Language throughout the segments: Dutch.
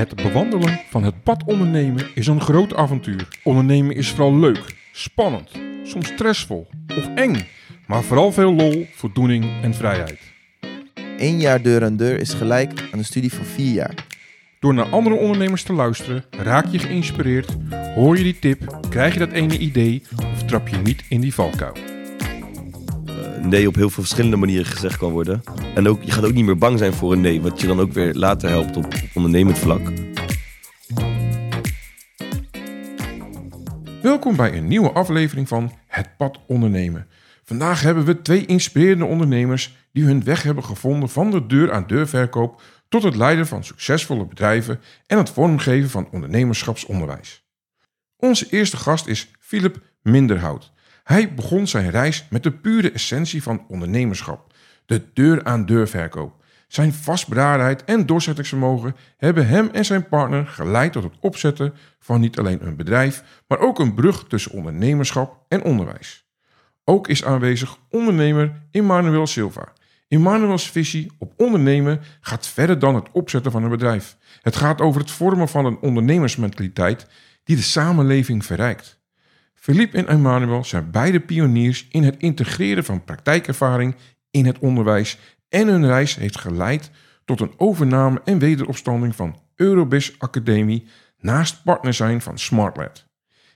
Het bewandelen van het pad ondernemen is een groot avontuur. Ondernemen is vooral leuk, spannend, soms stressvol of eng, maar vooral veel lol, voldoening en vrijheid. Eén jaar deur aan deur is gelijk aan een studie van vier jaar. Door naar andere ondernemers te luisteren, raak je geïnspireerd, hoor je die tip, krijg je dat ene idee of trap je niet in die valkuil. Nee op heel veel verschillende manieren gezegd kan worden. En ook, je gaat ook niet meer bang zijn voor een nee, wat je dan ook weer later helpt op ondernemend vlak. Welkom bij een nieuwe aflevering van Het Pad Ondernemen. Vandaag hebben we twee inspirerende ondernemers die hun weg hebben gevonden van de deur-aan-deur verkoop tot het leiden van succesvolle bedrijven en het vormgeven van ondernemerschapsonderwijs. Onze eerste gast is Philip Minderhout. Hij begon zijn reis met de pure essentie van ondernemerschap, de deur-aan-deur verkoop. Zijn vastberadenheid en doorzettingsvermogen hebben hem en zijn partner geleid tot het opzetten van niet alleen een bedrijf, maar ook een brug tussen ondernemerschap en onderwijs. Ook is aanwezig ondernemer Emmanuel Silva. Emmanuels visie op ondernemen gaat verder dan het opzetten van een bedrijf. Het gaat over het vormen van een ondernemersmentaliteit die de samenleving verrijkt. Philippe en Emmanuel zijn beide pioniers in het integreren van praktijkervaring in het onderwijs en hun reis heeft geleid tot een overname en wederopstanding van Eurobis Academie naast partner zijn van SmartLed.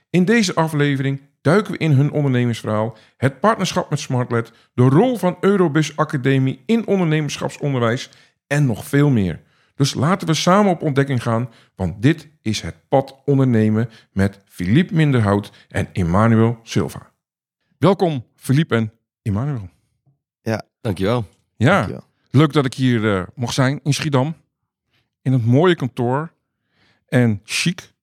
In deze aflevering duiken we in hun ondernemersverhaal, het partnerschap met SmartLed, de rol van Eurobus Academie in ondernemerschapsonderwijs en nog veel meer. Dus laten we samen op ontdekking gaan, want dit is het pad ondernemen met Philippe Minderhout en Emmanuel Silva. Welkom Philippe en Emmanuel. Dankjewel. Ja, Dankjewel. leuk dat ik hier eh, mocht zijn in Schiedam. In het mooie kantoor. En chic.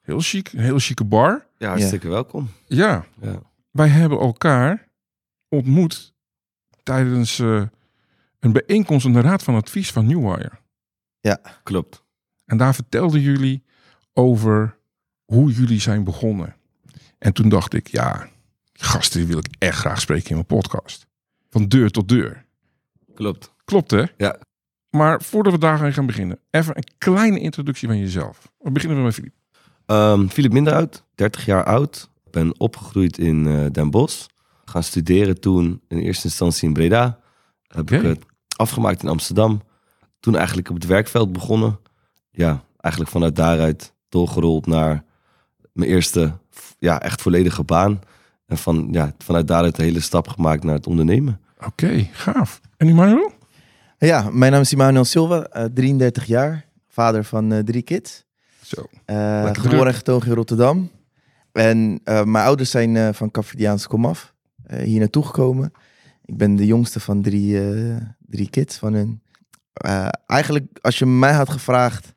Heel chic. Een heel chique bar. Ja, hartstikke welkom. Ja, Ja. wij hebben elkaar ontmoet tijdens eh, een bijeenkomst in de Raad van Advies van Newwire. Klopt. En daar vertelden jullie over hoe jullie zijn begonnen. En toen dacht ik, ja, die gasten die wil ik echt graag spreken in mijn podcast. Van deur tot deur. Klopt. Klopt hè? Ja. Maar voordat we daar gaan beginnen, even een kleine introductie van jezelf. We beginnen met Filip. Ehm Philip Minderhout, 30 jaar oud. Ben opgegroeid in eh, Den Bosch. Gaan studeren toen in eerste instantie in Breda. Heb ik het afgemaakt in Amsterdam. Toen eigenlijk op het werkveld begonnen. Ja, eigenlijk vanuit daaruit doorgerold naar mijn eerste ja, echt volledige baan. En van, ja, vanuit daaruit de hele stap gemaakt naar het ondernemen. Oké, gaaf. En Emmanuel? Ja, mijn naam is Emmanuel Silva, eh, 33 jaar, vader van eh, drie kids. Zo. Eh, Lekker geboren en getogen in Rotterdam. En eh, mijn ouders zijn eh, van Cafridiaanse komaf eh, hier naartoe gekomen. Ik ben de jongste van drie, eh, drie kids van hun. Eh, eigenlijk, als je mij had gevraagd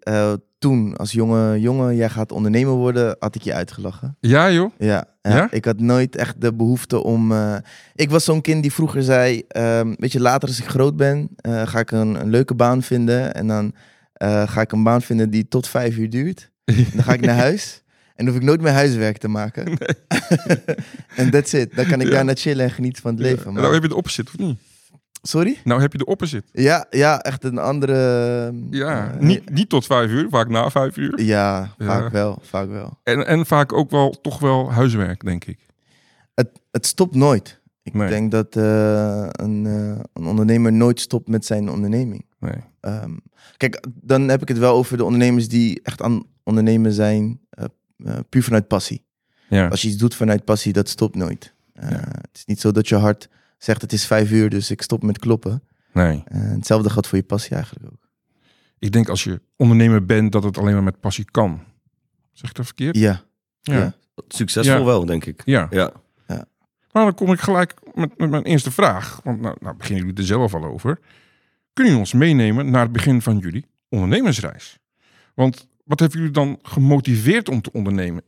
eh, toen als jonge jongen, jij gaat ondernemer worden, had ik je uitgelachen. Ja joh? Ja, ja, Ja? ik had nooit echt de behoefte om. eh, ik was zo'n kind die vroeger zei: ehm, Weet je, later als ik groot ben, ga ik een, een leuke baan vinden. En dan ga ik een baan vinden die tot vijf uur duurt. Dan ga ik naar huis. En hoef ik nooit meer huiswerk te maken. En that's it. Dan kan ik Ja. daar naar chillen en genieten van het leven. En Maar- nou heb je de opposite, of niet? Sorry? Nou heb je de opposite. Ja, ja, echt een andere. Ja, eh, niet, niet tot vijf uur, vaak na vijf uur. Ja, Ja. vaak wel. Vaak wel. En, en vaak ook wel toch wel huiswerk, denk ik. Het, het stopt nooit. Ik Nee. denk dat eh, een, eh, een ondernemer nooit stopt met zijn onderneming. Nee. Ehm, kijk, dan heb ik het wel over de ondernemers die echt aan ondernemen zijn, eh, eh, puur vanuit passie. Ja. Als je iets doet vanuit passie, dat stopt nooit. Eh, Ja. Het is niet zo dat je hart zegt het is vijf uur, dus ik stop met kloppen. Nee. Hetzelfde geldt voor je passie eigenlijk ook. Ik denk als je ondernemer bent, dat het alleen maar met passie kan. Zeg ik dat verkeerd? Ja, Ja. ja. Succesvol Ja. wel, denk ik. Ja. Ja. Maar dan kom ik gelijk met, met mijn eerste vraag. Want nou, nou beginnen jullie er zelf al over. Kunnen jullie ons meenemen naar het begin van jullie ondernemersreis? Want wat heeft jullie dan gemotiveerd om te ondernemen?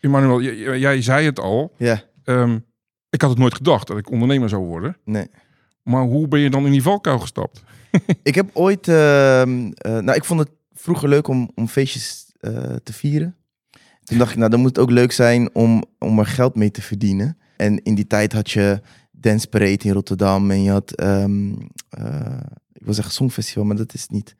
Emmanuel, jij zei het al. ja. Ehm, ik had het nooit gedacht dat ik ondernemer zou worden. Nee. Maar hoe ben je dan in die valkuil gestapt? Ik heb ooit, ehm, eh, nou ik vond het vroeger leuk om, om feestjes eh, te vieren. Toen dacht ik, nou dan moet het ook leuk zijn om, om er geld mee te verdienen. En in die tijd had je Dance Parade in Rotterdam en je had, ehm, eh, ik wil zeggen Songfestival, maar dat is het niet.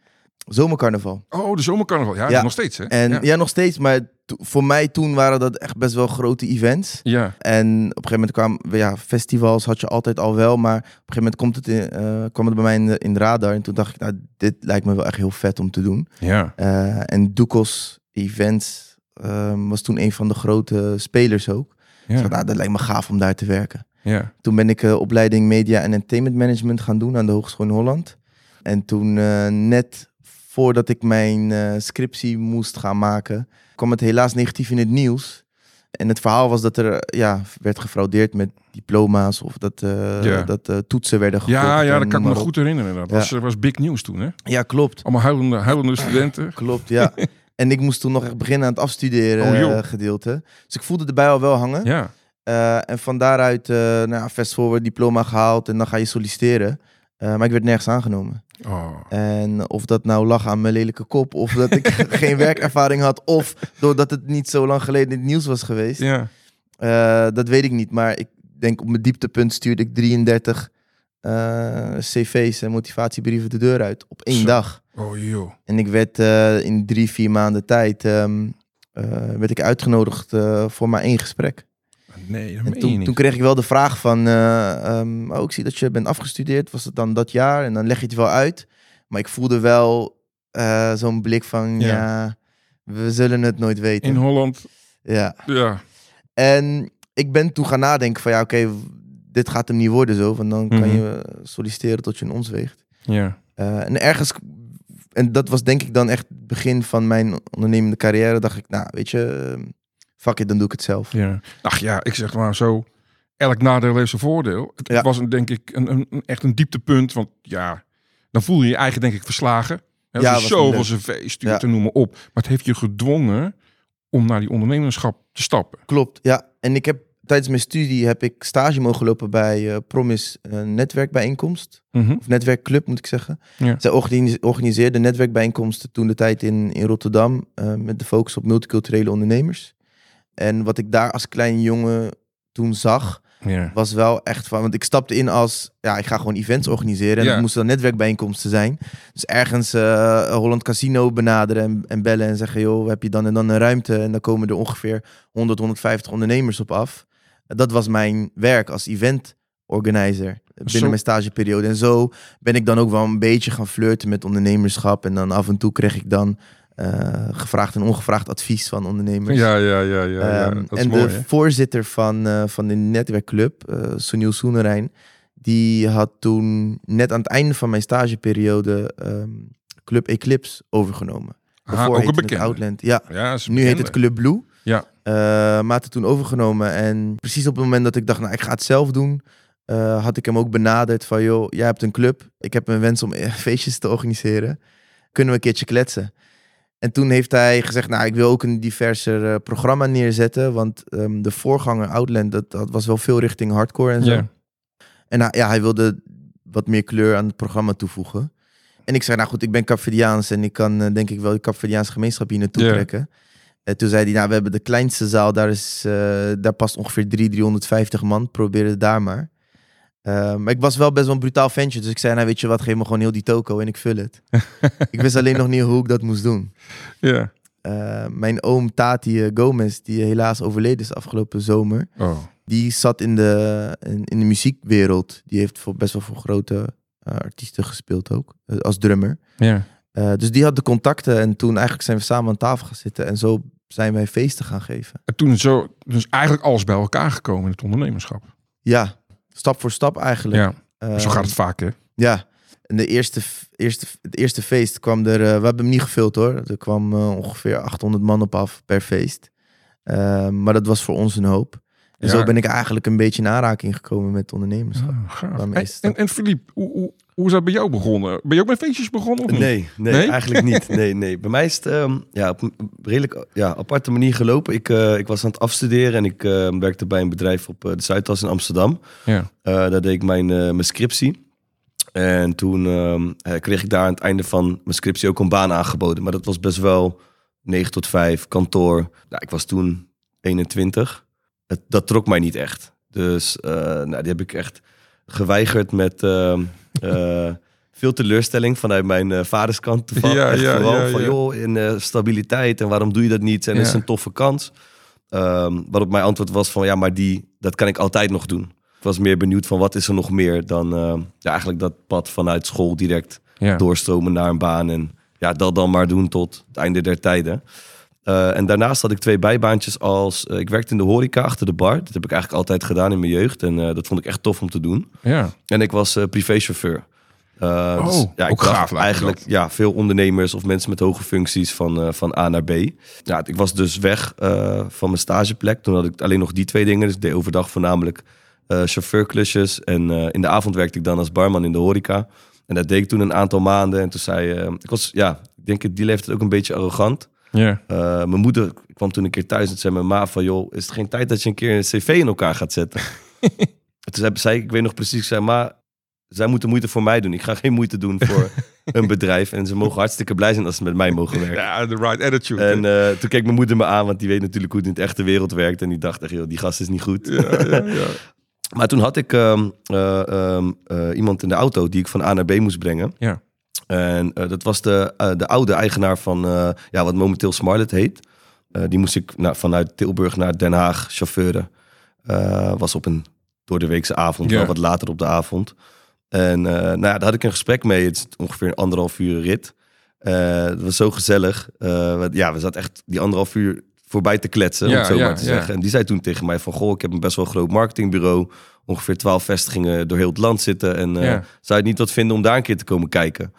Zomercarnaval. Oh, de zomercarnaval. Ja, Ja. nog steeds hè? En ja, ja. nog steeds, maar voor mij toen waren dat echt best wel grote events. Ja. En op een gegeven moment kwamen, ja, festivals had je altijd al wel, maar op een gegeven moment komt het in, eh, kwam het bij mij in de, in de radar. En toen dacht ik, nou, dit lijkt me wel echt heel vet om te doen. Ja. Eh, en Doekos Events ehm, was toen een van de grote spelers ook. Dus Ja. nou, dat lijkt me gaaf om daar te werken. Ja. Toen ben ik eh, opleiding Media en Entertainment Management gaan doen aan de Hogeschool in Holland. En toen, net voordat ik mijn eh, scriptie moest gaan maken, kwam het helaas negatief in het nieuws. En het verhaal was dat er eh, ja, werd gefraudeerd met diploma's of dat, eh, Ja. dat toetsen werden gekocht. Ja, ja, dat kan ik me goed herinneren. Dat Ja. was, was big news toen, hè? Ja, klopt. Allemaal huilende, huilende studenten. Klopt, ja. en ik moest toen nog echt beginnen aan het afstuderen Oh, gedeelte. Dus ik voelde erbij al wel hangen. Ja. En van daaruit, nou, ja, fast forward, diploma gehaald en dan ga je solliciteren. Maar ik werd nergens aangenomen. Oh. En of dat nou lag aan mijn lelijke kop, of dat ik geen werkervaring had, of doordat het niet zo lang geleden in het nieuws was geweest. Ja. Eh, dat weet ik niet. Maar ik denk op mijn dieptepunt stuurde ik 33 eh, cv's en motivatiebrieven de deur uit op één Zo. dag. Oh, joh. En ik werd eh, in drie, vier maanden tijd ehm, eh, werd ik uitgenodigd voor maar één gesprek. Nee, dat En meen je toen, niet. toen kreeg ik wel de vraag van, eh, ehm, oh, ik zie dat je bent afgestudeerd. Was het dan dat jaar? En dan leg je het wel uit. Maar ik voelde wel eh, zo'n blik van, Ja. ja. we zullen het nooit weten. In Holland, Ja. ja. En ik ben toen gaan nadenken van, ja, oké, dit gaat hem niet worden zo. Want dan kan Mhm. je solliciteren tot je een ons weegt. Ja. Eh, en ergens, en dat was denk ik dan echt het begin van mijn ondernemende carrière, dacht ik, nou, weet je, eh, fuck it, dan doe ik het zelf. Ja. Ach ja, ik zeg maar zo. Elk nadeel heeft zijn voordeel. Het Ja. was een, denk ik een, een, een- echt een dieptepunt. Want ja, dan voel je je eigen denk ik verslagen. Hè, Ja, je was zoveel niet cv stuurt Ja. en noem maar op. Maar het heeft je gedwongen om naar die ondernemerschap te stappen. Klopt, ja. En ik heb tijdens mijn studie heb ik stage mogen lopen bij eh, Promis eh, netwerkbijeenkomst. Mhm. Of netwerkclub moet ik zeggen. Ja. Zij organi- organiseerde netwerkbijeenkomsten toen de tijd in, in Rotterdam. eh, met de focus op multiculturele ondernemers. En wat ik daar als klein jongen toen zag, Ja. was wel echt van... Want ik stapte in als, ja, ik ga gewoon events organiseren. En Ja. het moesten dan netwerkbijeenkomsten zijn. Dus ergens eh, Holland Casino benaderen en, en bellen en zeggen... joh, heb je dan en dan een ruimte? En dan komen er ongeveer 100, 150 ondernemers op af. Dat was mijn werk als event organizer binnen Zo- mijn stageperiode. En zo ben ik dan ook wel een beetje gaan flirten met ondernemerschap. En dan af en toe kreeg ik dan eh, gevraagd en ongevraagd advies van ondernemers. Ja, ja, ja, ja. ja. Ehm, en mooi, de hè? voorzitter van, eh, van de netwerkclub, eh Sunil Soenerijn, die had toen net aan het einde van mijn stageperiode ehm, Club Eclipse overgenomen. Aha, Daarvoor ook een bekende. Outland. Ja, nu heet het. Club Blue. Ja. Maar had het toen overgenomen. En precies op het moment dat ik dacht, nou, ik ga het zelf doen, had ik hem ook benaderd van, joh, jij hebt een club. Ik heb een wens om feestjes te organiseren. Kunnen we een keertje kletsen? En toen heeft hij gezegd, nou, ik wil ook een diverser eh, programma neerzetten. Want ehm, de voorganger Outland, dat, dat was wel veel richting hardcore en zo. En nou, ja, hij wilde wat meer kleur aan het programma toevoegen. En ik zei, nou goed, ik ben Capverdiaans en ik kan eh, denk ik wel de Capverdiaanse gemeenschap hier naartoe trekken. En toen zei hij, nou, we hebben de kleinste zaal, daar, is, eh, daar past ongeveer 300, 350 man. Probeer het daar maar. Eh, maar ik was wel best wel een brutaal ventje, dus ik zei, nou weet je wat, geef me gewoon heel die toko en ik vul het. ik wist alleen nog niet hoe ik dat moest doen. Ja. Eh, mijn oom Tati eh, Gomez, die helaas overleden is afgelopen zomer, Oh. die zat in de, in, in de muziekwereld. Die heeft voor, best wel voor grote artiesten gespeeld ook, als drummer. Ja. Dus die had de contacten en toen eigenlijk zijn we samen aan tafel gaan zitten. En zo zijn wij feesten gaan geven. En toen zo, dus eigenlijk alles bij elkaar gekomen in het ondernemerschap. Ja, stap voor stap eigenlijk. Ja. Zo gaat het vaak, hè? Ja. En de eerste, eerste, het eerste feest kwam er... eh, we hebben hem niet gevuld hoor. Er kwam eh, ongeveer 800 man op af per feest. Eh, maar dat was voor ons een hoop. En Ja. zo ben ik eigenlijk een beetje in aanraking gekomen met ondernemerschap. Ah, En, en, Philippe, hoe, hoe, hoe is dat bij jou begonnen? Ben je ook met feestjes begonnen? Of niet? Nee, nee, Nee? eigenlijk niet. Nee, nee. Bij mij is het ehm, ja, op een redelijk ja, aparte manier gelopen. Ik, eh, ik was aan het afstuderen en ik eh, werkte bij een bedrijf op eh, de Zuidas in Amsterdam. Ja. Eh, daar deed ik mijn, mijn scriptie. En toen ehm, eh, kreeg ik daar aan het einde van mijn scriptie ook een baan aangeboden. Maar dat was best wel 9 tot 5, kantoor. Nou, ik was toen 21. Het, dat trok mij niet echt. Dus nou, die heb ik echt geweigerd met... ehm, eh, veel teleurstelling vanuit mijn eh, vaderskant. toevallig. Ja, ja, vooral ja, van, joh, in eh, stabiliteit en waarom doe je dat niet? En is een toffe kans. Ehm, waarop mijn antwoord was van, ja, maar die, dat kan ik altijd nog doen. Ik was meer benieuwd van, wat is er nog meer dan ja, eigenlijk dat pad vanuit school direct doorstromen naar een baan. En ja, dat dan maar doen tot het einde der tijden. Eh, en daarnaast had ik twee bijbaantjes als... eh, ik werkte in de horeca achter de bar. Dat heb ik eigenlijk altijd gedaan in mijn jeugd. En eh, dat vond ik echt tof om te doen. Ja. En ik was privéchauffeur. Eh, Oh, dus, ja, ik ook gaaf eigenlijk dat. ja, veel ondernemers of mensen met hoge functies van, van A naar B. Ja, ik was dus weg van mijn stageplek. Toen had ik alleen nog die twee dingen. Dus ik deed overdag voornamelijk chauffeurklusjes. En in de avond werkte ik dan als barman in de horeca. En dat deed ik toen een aantal maanden. En toen zei ik was, ja, ik denk die leeftijd ook een beetje arrogant. Eh, mijn moeder kwam toen een keer thuis en zei mijn ma van... joh, is het geen tijd dat je een keer een cv in elkaar gaat zetten? En toen zei ik, ik weet nog precies, ik zei... ma, zij moeten moeite voor mij doen. Ik ga geen moeite doen voor een bedrijf. En ze mogen hartstikke blij zijn als ze met mij mogen werken. Ja, the right attitude. En eh, toen keek mijn moeder me aan, want die weet natuurlijk hoe het in de echte wereld werkt. En die dacht echt, joh, die gast is niet goed. ja, ja, ja. Maar toen had ik ehm, eh, ehm, eh, iemand in de auto die ik van A naar B moest brengen. Ja. En eh, dat was de, eh, de oude eigenaar van eh, ja, wat momenteel Smarlet heet. Die moest ik nou, vanuit Tilburg naar Den Haag chauffeuren. Was op een door de weekse avond, Ja. wat later op de avond. En nou ja, daar had ik een gesprek mee. Het is ongeveer een anderhalf uur rit. Het was zo gezellig. Ja, we zaten echt die anderhalf uur voorbij te kletsen, om het zo ja, maar te zeggen. En die zei toen tegen mij van... Goh, ik heb een best wel groot marketingbureau. Ongeveer twaalf vestigingen door heel het land zitten. En Ja. zou je het niet wat vinden om daar een keer te komen kijken?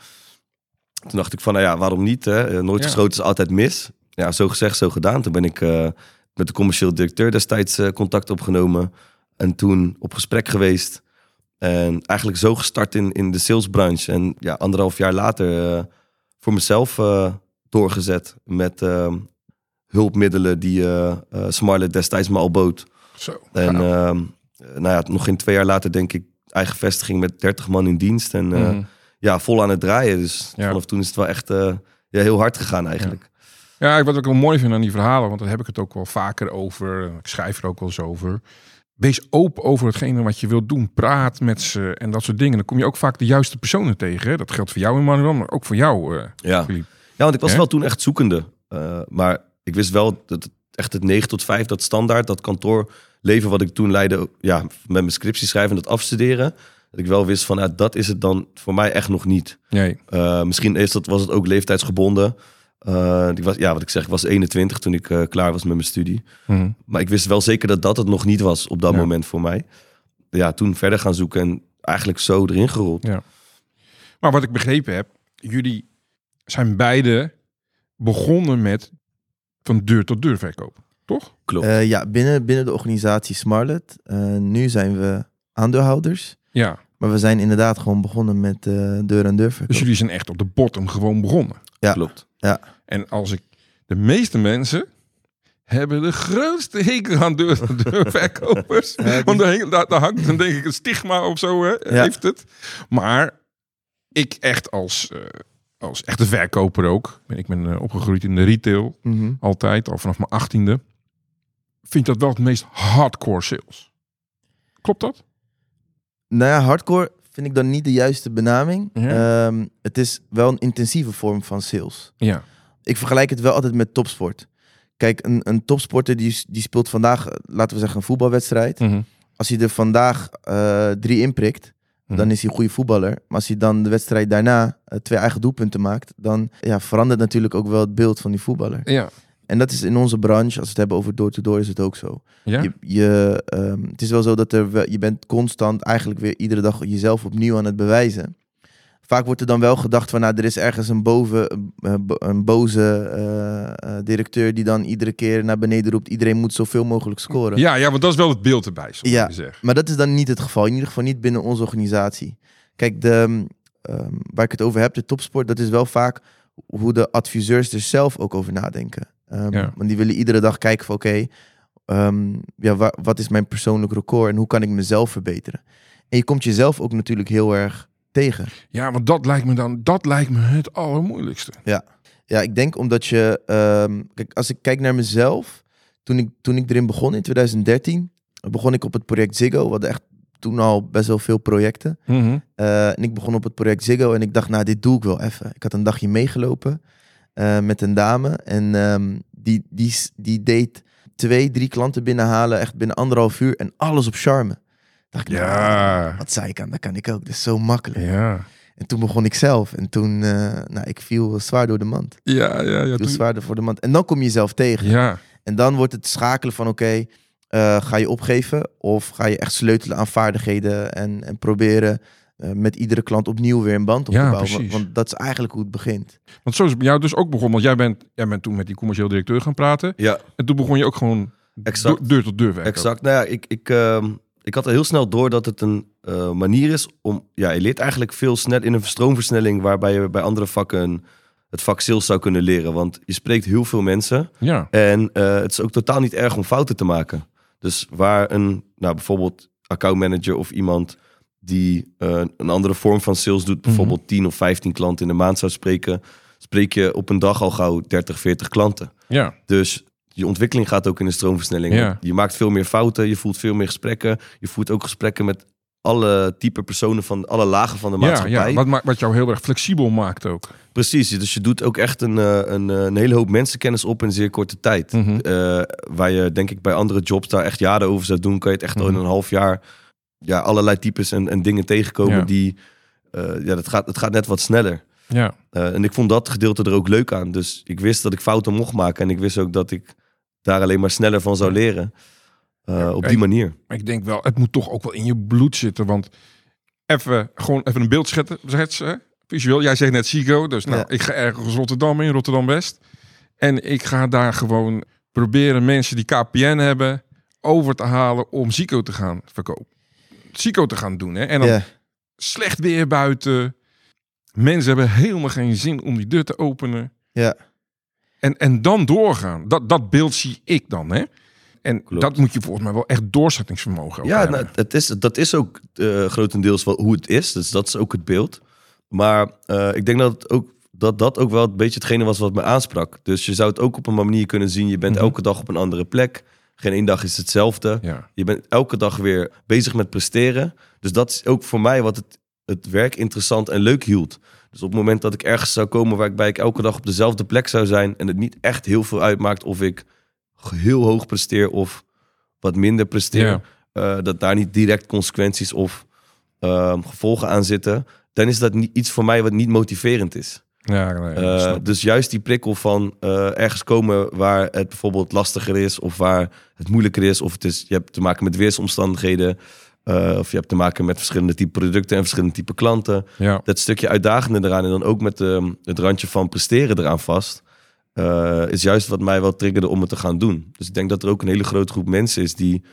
Toen dacht ik van, nou ja, waarom niet? Hè? Eh, Nooit Ja. geschoten is altijd mis. Ja, zo gezegd, zo gedaan. Toen ben ik eh, met de commercieel directeur destijds contact opgenomen. En toen op gesprek geweest. En eigenlijk zo gestart in, in de salesbranche. En ja, anderhalf jaar later voor mezelf doorgezet met eh, hulpmiddelen die Smartlet destijds me al bood. Zo. En ehm, nou ja, nog geen twee jaar later denk ik eigen vestiging met 30 man in dienst. En eh, Mhm. ja, vol aan het draaien. Dus Ja. vanaf toen is het wel echt eh, ja, heel hard gegaan eigenlijk. Ja, wat ik wel mooi vind aan die verhalen, want daar heb ik het ook wel vaker over. Ik schrijf er ook wel eens over. Wees open over hetgene wat je wilt doen. Praat met ze en dat soort dingen. Dan kom je ook vaak de juiste personen tegen. Hè? Dat geldt voor jou, Emmanuel, maar ook voor jou, eh Ja. Philippe. Ja, want ik was wel toen echt zoekende. Eh, maar ik wist wel dat echt het 9 tot 5, dat standaard, dat kantoorleven wat ik toen leidde, ja, met mijn scriptie schrijven en dat afstuderen. Dat ik wel wist van, ja, dat is het dan voor mij echt nog niet. Nee. Eh, misschien is dat, was het ook leeftijdsgebonden. Eh, ik was, ja, wat ik zeg, ik was 21 toen ik eh, klaar was met mijn studie. Mhm. Maar ik wist wel zeker dat dat het nog niet was op dat Ja. moment voor mij. Ja, toen verder gaan zoeken en eigenlijk zo erin gerold. Maar wat ik begrepen heb, jullie zijn beide begonnen met van deur tot deur verkoop. Toch? Klopt. Eh, ja, binnen, binnen de organisatie Smartlet. Eh, nu zijn we aandeelhouders. Ja. Maar we zijn inderdaad gewoon begonnen met eh, deur aan deur Dus jullie zijn echt op de bottom gewoon begonnen. ja. Klopt. En als ik de meeste mensen hebben de grootste hekel aan deur deur verkopers. Ja, Want daar, hing- daar, daar hangt dan denk ik een stigma of zo, hè, Ja. heeft het. Maar ik echt als, eh, als echte verkoper ook. Ik ben opgegroeid in de retail, Mhm. altijd, al vanaf mijn achttiende. Vind dat wel het meest hardcore sales. Klopt dat? Nou ja, hardcore vind ik dan niet de juiste benaming. Ja. Ehm, het is wel een intensieve vorm van sales. Ja. Ik vergelijk het wel altijd met topsport. Kijk, een, een topsporter die, die speelt vandaag, eh, laten we zeggen, een voetbalwedstrijd. Mhm. Als hij er vandaag eh, drie inprikt, Mhm. dan is hij een goede voetballer. Maar als hij dan de wedstrijd daarna eh, twee eigen doelpunten maakt, dan ja, verandert natuurlijk ook wel het beeld van die voetballer. Ja. En dat is in onze branche, als we het hebben over door-to-door, is het ook zo. Ja? Je, je, ehm, het is wel zo dat er je bent constant eigenlijk weer iedere dag jezelf opnieuw aan het bewijzen. Vaak wordt er dan wel gedacht van, nou, er is ergens een, boven, eh, bo- een boze eh, eh, directeur die dan iedere keer naar beneden roept, iedereen moet zoveel mogelijk scoren. ja, ja, want dat is wel het beeld erbij, Ja. Maar dat is dan niet het geval. In ieder geval niet binnen onze organisatie. Kijk, de, ehm, waar ik het over heb, de topsport, dat is wel vaak hoe de adviseurs er zelf ook over nadenken. Ja. Want die willen iedere dag kijken van oké, ehm, ja, wa- wat is mijn persoonlijk record en hoe kan ik mezelf verbeteren? En je komt jezelf ook natuurlijk heel erg tegen. Ja, want dat lijkt me dan dat lijkt me het allermoeilijkste. Ja, ik denk omdat je... ehm, kijk, als ik kijk naar mezelf... Toen ik, toen ik erin begon in 2013... begon ik op het project Ziggo. Hadden echt toen al best wel veel projecten. Mhm. Eh, en ik begon op het project Ziggo en ik dacht, nou, dit doe ik wel even. Ik had een dagje meegelopen eh, met een dame en ehm, die, die, die deed twee, drie klanten binnenhalen, echt binnen anderhalf uur en alles op charme. Dacht ik, Ja. nou, wat zei ik aan, dat kan ik ook. Dat is zo makkelijk. Ja. En toen begon ik zelf en toen, eh, nou, ik viel zwaar door de mand. Ja, ja, ja. viel toen- zwaarder voor de mand. En dan kom je jezelf tegen. Ja. En dan wordt het schakelen van oké, eh, ga je opgeven of ga je echt sleutelen aan vaardigheden en, en proberen eh, met iedere klant opnieuw weer een band op Ja, te bouwen. Want, precies. want dat is eigenlijk hoe het begint. Want zo is het bij jou dus ook begonnen. Want jij bent, jij bent toen met die commercieel directeur gaan praten. Ja, En toen begon je ook gewoon Exact. deur tot deur werken. exact. Nou ja, ik, ik, ehm, ik had al heel snel door dat het een eh, manier is om... Ja, je leert eigenlijk veel snel in een stroomversnelling... waarbij je bij andere vakken het vak sales zou kunnen leren. Want je spreekt heel veel mensen... Ja. En eh, het is ook totaal niet erg om fouten te maken. Dus waar een, nou bijvoorbeeld accountmanager of iemand die eh, een andere vorm van sales doet, bijvoorbeeld 10 of 15 klanten in de maand zou spreken, spreek je op een dag al gauw 30, 40 klanten. Ja. Dus je ontwikkeling gaat ook in de stroomversnelling. Ja. Je maakt veel meer fouten, je voelt veel meer gesprekken. Je voert ook gesprekken met alle type personen van alle lagen van de Ja, maatschappij. ja. Wat, ma- wat jou heel erg flexibel maakt ook. Precies, dus je doet ook echt een, eh, een, eh, een hele hoop mensenkennis op in zeer korte tijd. Mhm. Waar je denk ik bij andere jobs daar echt jaren over zou doen, kan je het echt al in Mhm. een half jaar ja, allerlei types en, en dingen tegenkomen Ja. die, eh, ja, dat gaat, het gaat net wat sneller. Ja. Eh, en ik vond dat gedeelte er ook leuk aan. Dus ik wist dat ik fouten mocht maken en ik wist ook dat ik daar alleen maar sneller van zou leren. Eh, op die manier. Maar ik denk wel, het moet toch ook wel in je bloed zitten. Want even, gewoon even een beeld schetsen. visueel. Jij zegt net Sigo. Dus nou, Ja. ik ga ergens Rotterdam in, Rotterdam-West. En ik ga daar gewoon proberen mensen die KPN hebben over te halen om Zico te gaan verkopen. Zico te gaan doen. Hè? En dan slecht weer buiten. Mensen hebben helemaal geen zin om die deur te openen. ja. En, en dan doorgaan. Dat, dat beeld zie ik dan. Hè? En Klopt. dat moet je volgens mij wel echt doorzettingsvermogen Ja, hebben. nou, het is, dat is ook eh, grotendeels wel hoe het is. Dus dat is ook het beeld. Maar eh, ik denk dat, het ook, dat dat ook wel een beetje hetgene was wat me aansprak. Dus je zou het ook op een manier kunnen zien. Je bent Mhm. elke dag op een andere plek. Geen één dag is hetzelfde. Ja. Je bent elke dag weer bezig met presteren. Dus dat is ook voor mij wat het, het werk interessant en leuk hield. Dus op het moment dat ik ergens zou komen waarbij ik elke dag op dezelfde plek zou zijn... en het niet echt heel veel uitmaakt of ik heel hoog presteer of wat minder presteer... Ja. eh, dat daar niet direct consequenties of ehm, gevolgen aan zitten... dan is dat niet iets voor mij wat niet motiverend is. Ja, nee, Eh, dus juist die prikkel van eh, ergens komen waar het bijvoorbeeld lastiger is of waar het moeilijker is, of het is, je hebt te maken met weersomstandigheden, eh, of je hebt te maken met verschillende type producten en verschillende type klanten. ja. Dat stukje uitdagende eraan en dan ook met ehm, het randje van presteren eraan vast, is juist wat mij wel triggerde om het te gaan doen. Dus ik denk dat er ook een hele grote groep mensen is die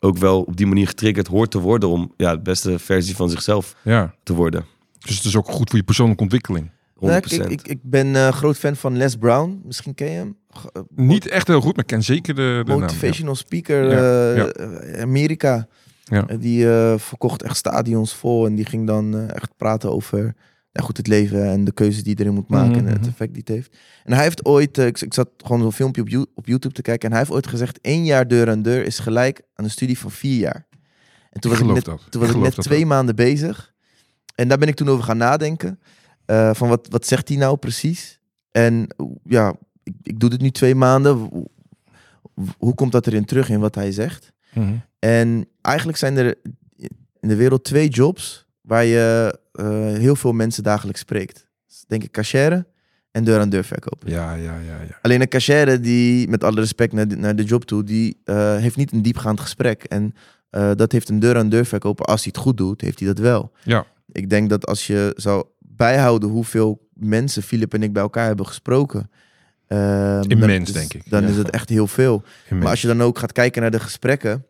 ook wel op die manier getriggerd hoort te worden om ja, de beste versie van zichzelf ja. te worden. 100%. Dus het is ook goed voor je persoonlijke ontwikkeling. Nou, ik, ik, ik, ik ben eh, groot fan van Les Brown. Misschien ken je hem. G- eh, Niet echt heel goed, maar ik ken zeker de, de naam. Motivational speaker, Ja, eh, ja. eh, Amerika. Ja. Die eh, verkocht echt stadions vol en die ging dan echt praten over ja, goed, het leven en de keuzes die je erin moet maken en Mhm. het effect die het heeft. En hij heeft ooit, ik, ik zat gewoon zo'n filmpje op, You- op YouTube te kijken en hij heeft ooit gezegd, één jaar deur aan deur is gelijk aan een studie van vier jaar. En toen Ik was ik, net, dat. toen was ik net twee wel. maanden bezig. En daar ben ik toen over gaan nadenken. Eh, van wat, wat zegt hij nou precies? En ja, ik, ik doe dit nu twee maanden. Hoe, komt dat erin terug in wat hij zegt? Mhm. En eigenlijk zijn er in de wereld twee jobs waar je eh, heel veel mensen dagelijks spreekt. Dus denk ik cashier en deur aan deur verkopen. Ja, ja, ja, ja. Alleen een cashier die, met alle respect naar de, naar de job toe, die eh, heeft niet een diepgaand gesprek. En dat heeft een deur aan deur verkoper, als hij het goed doet, heeft hij dat wel. Ja. Ik denk dat als je zou bijhouden hoeveel mensen Filip en ik bij elkaar hebben gesproken. ehm, Immens, is- denk ik. Dan Ja. is het echt heel veel. Maar als je dan ook gaat kijken naar de gesprekken.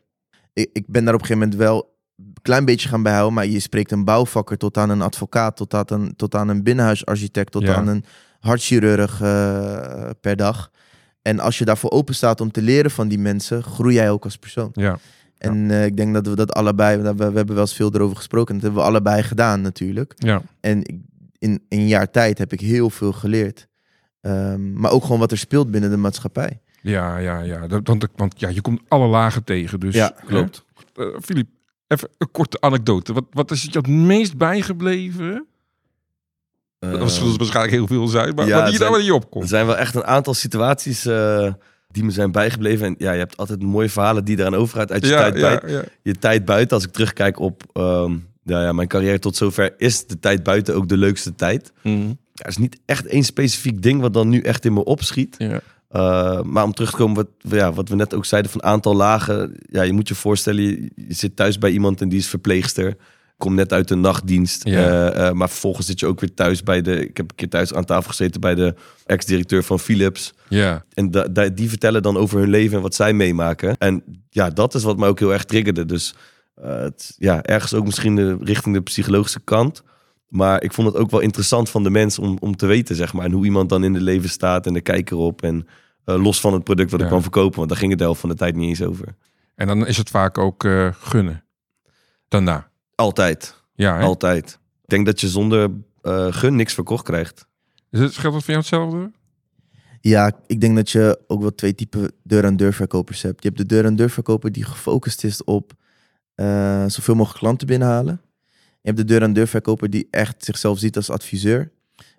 Ik, ik ben daar op een gegeven moment wel een klein beetje gaan bijhouden. Maar je spreekt een bouwvakker tot aan een advocaat, tot aan een, tot aan een binnenhuisarchitect, tot Ja. aan een hartchirurg eh, per dag. En als je daarvoor open staat om te leren van die mensen, groei jij ook als persoon. Ja, En eh, ik denk dat we dat allebei, we, we hebben wel eens veel erover gesproken. Dat hebben we allebei gedaan natuurlijk. ja. En ik- in een jaar tijd heb ik heel veel geleerd. Ehm, maar ook gewoon wat er speelt binnen de maatschappij. Ja, ja, ja. Dat, want, want ja, je komt alle lagen tegen. Dus, Ja? Klopt. Eh, Filip, even een korte anekdote. Wat, wat is je het meest bijgebleven? dat zullen waarschijnlijk heel veel zijn, maar ja, wat hier dan zijn- niet Er opkomt. zijn wel echt een aantal situaties eh, die me zijn bijgebleven. En ja, je hebt altijd mooie verhalen die eraan overgaan uit je, Ja, tijd, ja, bij, ja. je tijd buiten. Als ik terugkijk op ehm, nou ja, mijn carrière tot zover, is de tijd buiten ook de leukste tijd. Mhm. Ja, er is niet echt één specifiek ding wat dan nu echt in me opschiet. ja. Uh, maar om terug te komen, wat, ja, wat we net ook zeiden van aantal lagen. Ja, je moet je voorstellen, je, je zit thuis bij iemand en die is verpleegster. Komt net uit de nachtdienst. Ja. Uh, uh, maar vervolgens zit je ook weer thuis bij de... Ik heb een keer thuis aan tafel gezeten bij de ex-directeur van Philips. ja. En da, da- die vertellen dan over hun leven en wat zij meemaken. En ja, dat is wat mij ook heel erg triggerde. Dus uh, het, ja, ergens ook misschien de, richting de psychologische kant. Maar ik vond het ook wel interessant van de mens om, om te weten, zeg maar. En hoe iemand dan in de leven staat en de kijker op. En uh, los van het product wat Ja. ik kan verkopen. Want daar ging het de helft van de tijd niet eens over. En dan is het vaak ook eh, gunnen. Daarna. Altijd. Ja, hè? Altijd. Ik denk dat je zonder uh, gun niks verkocht krijgt. Is het, geldt dat voor jou hetzelfde? Ja, ik denk dat je ook wel twee typen deur-aan-deur verkopers hebt. Je hebt de deur-aan-deur verkoper die gefocust is op uh, zoveel mogelijk klanten binnenhalen. Je hebt de deur-aan-deur verkoper die echt zichzelf ziet als adviseur.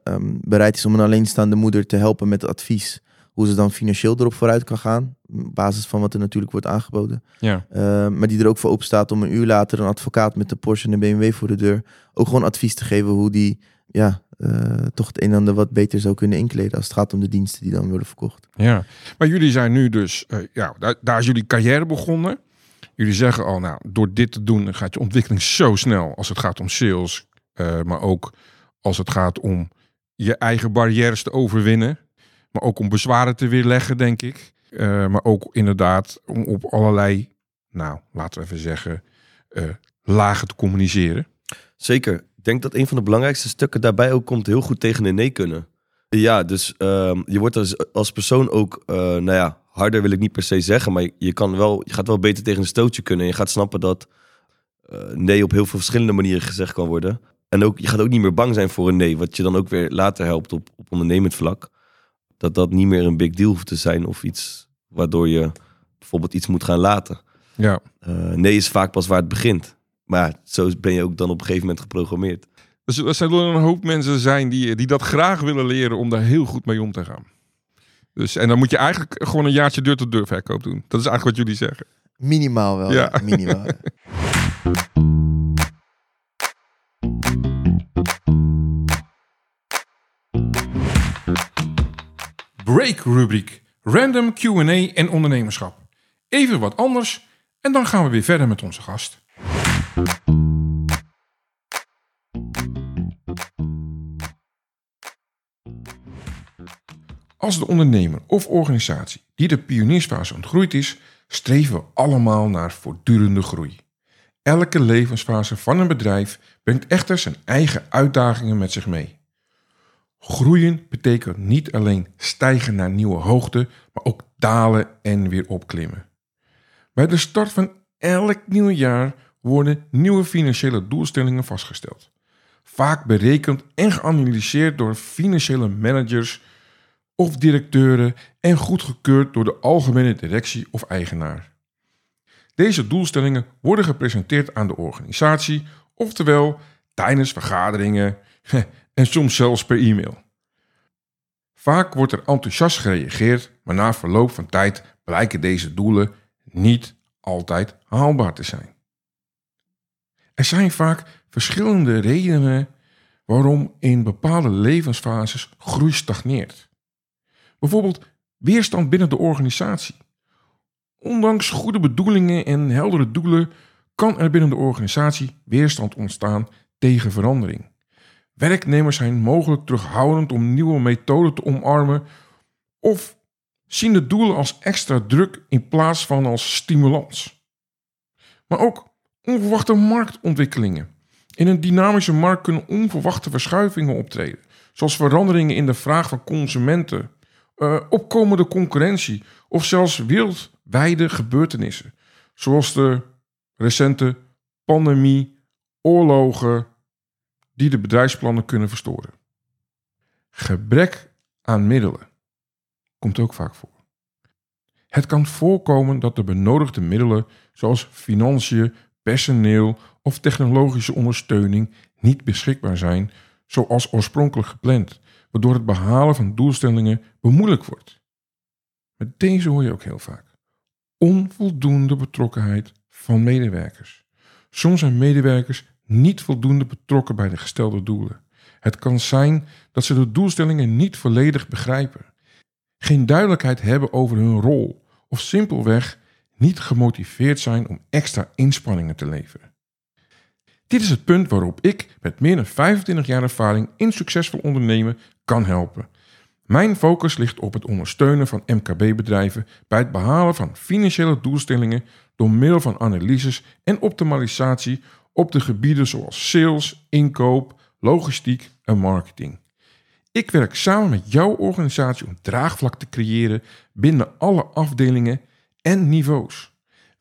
Um, bereid is om een alleenstaande moeder te helpen met advies. Hoe ze dan financieel erop vooruit kan gaan. Op basis van wat er natuurlijk wordt aangeboden. Ja. Uh, maar die er ook voor open staat om een uur later een advocaat met een Porsche en een BMW voor de deur. Ook gewoon advies te geven hoe die ja, uh, toch het een en ander wat beter zou kunnen inkleden. Als het gaat om de diensten die dan worden verkocht. Ja, maar jullie zijn nu dus, uh, ja, daar, daar is jullie carrière begonnen. Jullie zeggen al, nou, door dit te doen gaat je ontwikkeling zo snel als het gaat om sales. Uh, maar ook als het gaat om je eigen barrières te overwinnen. Maar ook om bezwaren te weerleggen, denk ik. Uh, maar ook inderdaad om op allerlei, nou, laten we even zeggen, uh, lagen te communiceren. Zeker. Ik denk dat een van de belangrijkste stukken daarbij ook komt heel goed tegen een nee kunnen. Ja, dus uh, je wordt als, als persoon ook, nou ja, harder wil ik niet per se zeggen, maar je, je, kan wel, je gaat wel beter tegen een stootje kunnen. En je gaat snappen dat uh, nee op heel veel verschillende manieren gezegd kan worden. En ook, je gaat ook niet meer bang zijn voor een nee, wat je dan ook weer later helpt op, op ondernemend vlak. Dat dat niet meer een big deal hoeft te zijn of iets waardoor je bijvoorbeeld iets moet gaan laten. Ja. Uh, nee is vaak pas waar het begint. Maar zo ben je ook dan op een gegeven moment geprogrammeerd. Dus er zullen een hoop mensen zijn die, die dat graag willen leren om daar heel goed mee om te gaan. Dus, en dan moet je eigenlijk gewoon een jaartje deur-tot-deur verkoop doen. Dat is eigenlijk wat jullie zeggen. Minimaal wel. Ja. Ja. Minimaal. Break rubriek. Random Q&A en ondernemerschap. Even wat anders en dan gaan we weer verder met onze gast. Als de ondernemer of organisatie die de pioniersfase ontgroeid is, streven we allemaal naar voortdurende groei. Elke levensfase van een bedrijf brengt echter zijn eigen uitdagingen met zich mee. Groeien betekent niet alleen stijgen naar nieuwe hoogte, maar ook dalen en weer opklimmen. Bij de start van elk nieuw jaar worden nieuwe financiële doelstellingen vastgesteld. Vaak berekend en geanalyseerd door financiële managers of directeuren en goedgekeurd door de algemene directie of eigenaar. Deze doelstellingen worden gepresenteerd aan de organisatie, oftewel tijdens vergaderingen en soms zelfs per e-mail. Vaak wordt er enthousiast gereageerd, maar na verloop van tijd blijken deze doelen niet altijd haalbaar te zijn. Er zijn vaak verschillende redenen waarom in bepaalde levensfases groei stagneert. Bijvoorbeeld weerstand binnen de organisatie. Ondanks goede bedoelingen en heldere doelen kan er binnen de organisatie weerstand ontstaan tegen verandering. Werknemers zijn mogelijk terughoudend om nieuwe methoden te omarmen of zien de doelen als extra druk in plaats van als stimulans. Maar ook onverwachte marktontwikkelingen. In een dynamische markt kunnen onverwachte verschuivingen optreden, zoals veranderingen in de vraag van consumenten, uh, opkomende concurrentie of zelfs wereldwijde gebeurtenissen, zoals de recente pandemie, oorlogen, die de bedrijfsplannen kunnen verstoren. Gebrek aan middelen komt ook vaak voor. Het kan voorkomen dat de benodigde middelen, zoals financiën, personeel of technologische ondersteuning niet beschikbaar zijn zoals oorspronkelijk gepland, waardoor het behalen van doelstellingen bemoeilijk wordt. Met deze hoor je ook heel vaak. Onvoldoende betrokkenheid van medewerkers. Soms zijn medewerkers niet voldoende betrokken bij de gestelde doelen. Het kan zijn dat ze de doelstellingen niet volledig begrijpen, geen duidelijkheid hebben over hun rol of simpelweg niet gemotiveerd zijn om extra inspanningen te leveren. Dit is het punt waarop ik met meer dan 25 jaar ervaring in succesvol ondernemen kan helpen. Mijn focus ligt op het ondersteunen van MKB-bedrijven bij het behalen van financiële doelstellingen door middel van analyses en optimalisatie op de gebieden zoals sales, inkoop, logistiek en marketing. Ik werk samen met jouw organisatie om draagvlak te creëren binnen alle afdelingen en niveaus.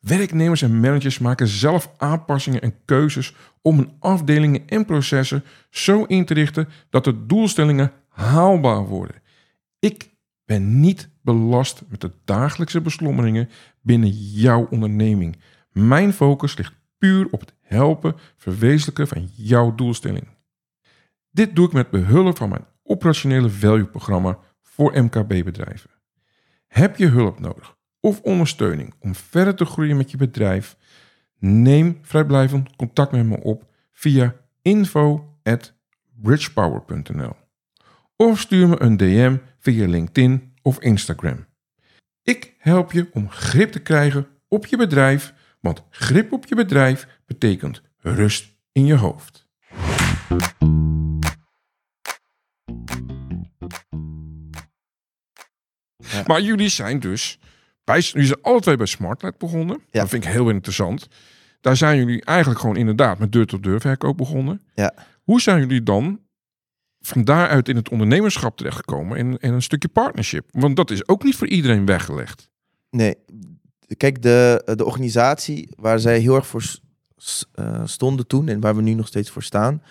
Werknemers en managers maken zelf aanpassingen en keuzes om hun afdelingen en processen zo in te richten dat de doelstellingen haalbaar worden. Ik ben niet belast met de dagelijkse beslommeringen binnen jouw onderneming. Mijn focus ligt puur op het helpen verwezenlijken van jouw doelstelling. Dit doe ik met behulp van mijn operationele value programma voor MKB-bedrijven. Heb je hulp nodig of ondersteuning om verder te groeien met je bedrijf? Neem vrijblijvend contact met me op via info@bridgepower.nl of stuur me een DM via LinkedIn of Instagram. Ik help je om grip te krijgen op je bedrijf, want grip op je bedrijf betekent rust in je hoofd. Maar jullie zijn dus, bij, jullie zijn alle twee bij Smartlight begonnen. Ja. Dat vind ik heel interessant. Daar zijn jullie eigenlijk gewoon inderdaad met deur-tot-deur verkoop begonnen. Ja. Hoe zijn jullie dan van daaruit in het ondernemerschap terechtgekomen en, en een stukje partnership? Want dat is ook niet voor iedereen weggelegd. Nee, kijk, de, de organisatie waar zij heel erg voor eh, stonden toen en waar we nu nog steeds voor staan,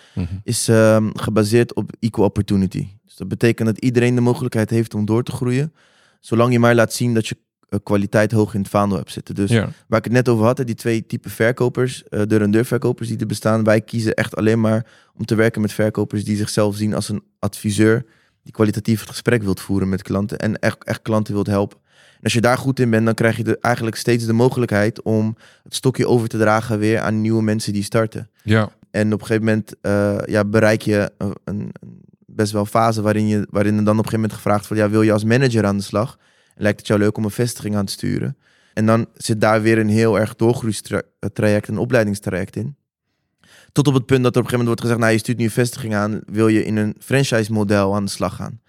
is ehm, gebaseerd op equal opportunity. Dus dat betekent dat iedereen de mogelijkheid heeft om door te groeien, zolang je maar laat zien dat je kwaliteit hoog in het vaandel hebt zitten. Dus Ja. waar ik het net over had, die twee typen verkopers, eh deur- en deurverkopers die er bestaan, wij kiezen echt alleen maar om te werken met verkopers die zichzelf zien als een adviseur die kwalitatief het gesprek wilt voeren met klanten en echt, echt klanten wilt helpen. En als je daar goed in bent, dan krijg je de, eigenlijk steeds de mogelijkheid om het stokje over te dragen weer aan nieuwe mensen die starten. Ja. En op een gegeven moment eh, ja, bereik je een, een best wel fase waarin, je, waarin er dan op een gegeven moment gevraagd wordt, ja, wil je als manager aan de slag? En lijkt het jou leuk om een vestiging aan te sturen? En dan zit daar weer een heel erg doorgroeistraject, een opleidingstraject in. Tot op het punt dat er op een gegeven moment wordt gezegd, nou, je stuurt nu een vestiging aan, wil je in een franchise model aan de slag gaan?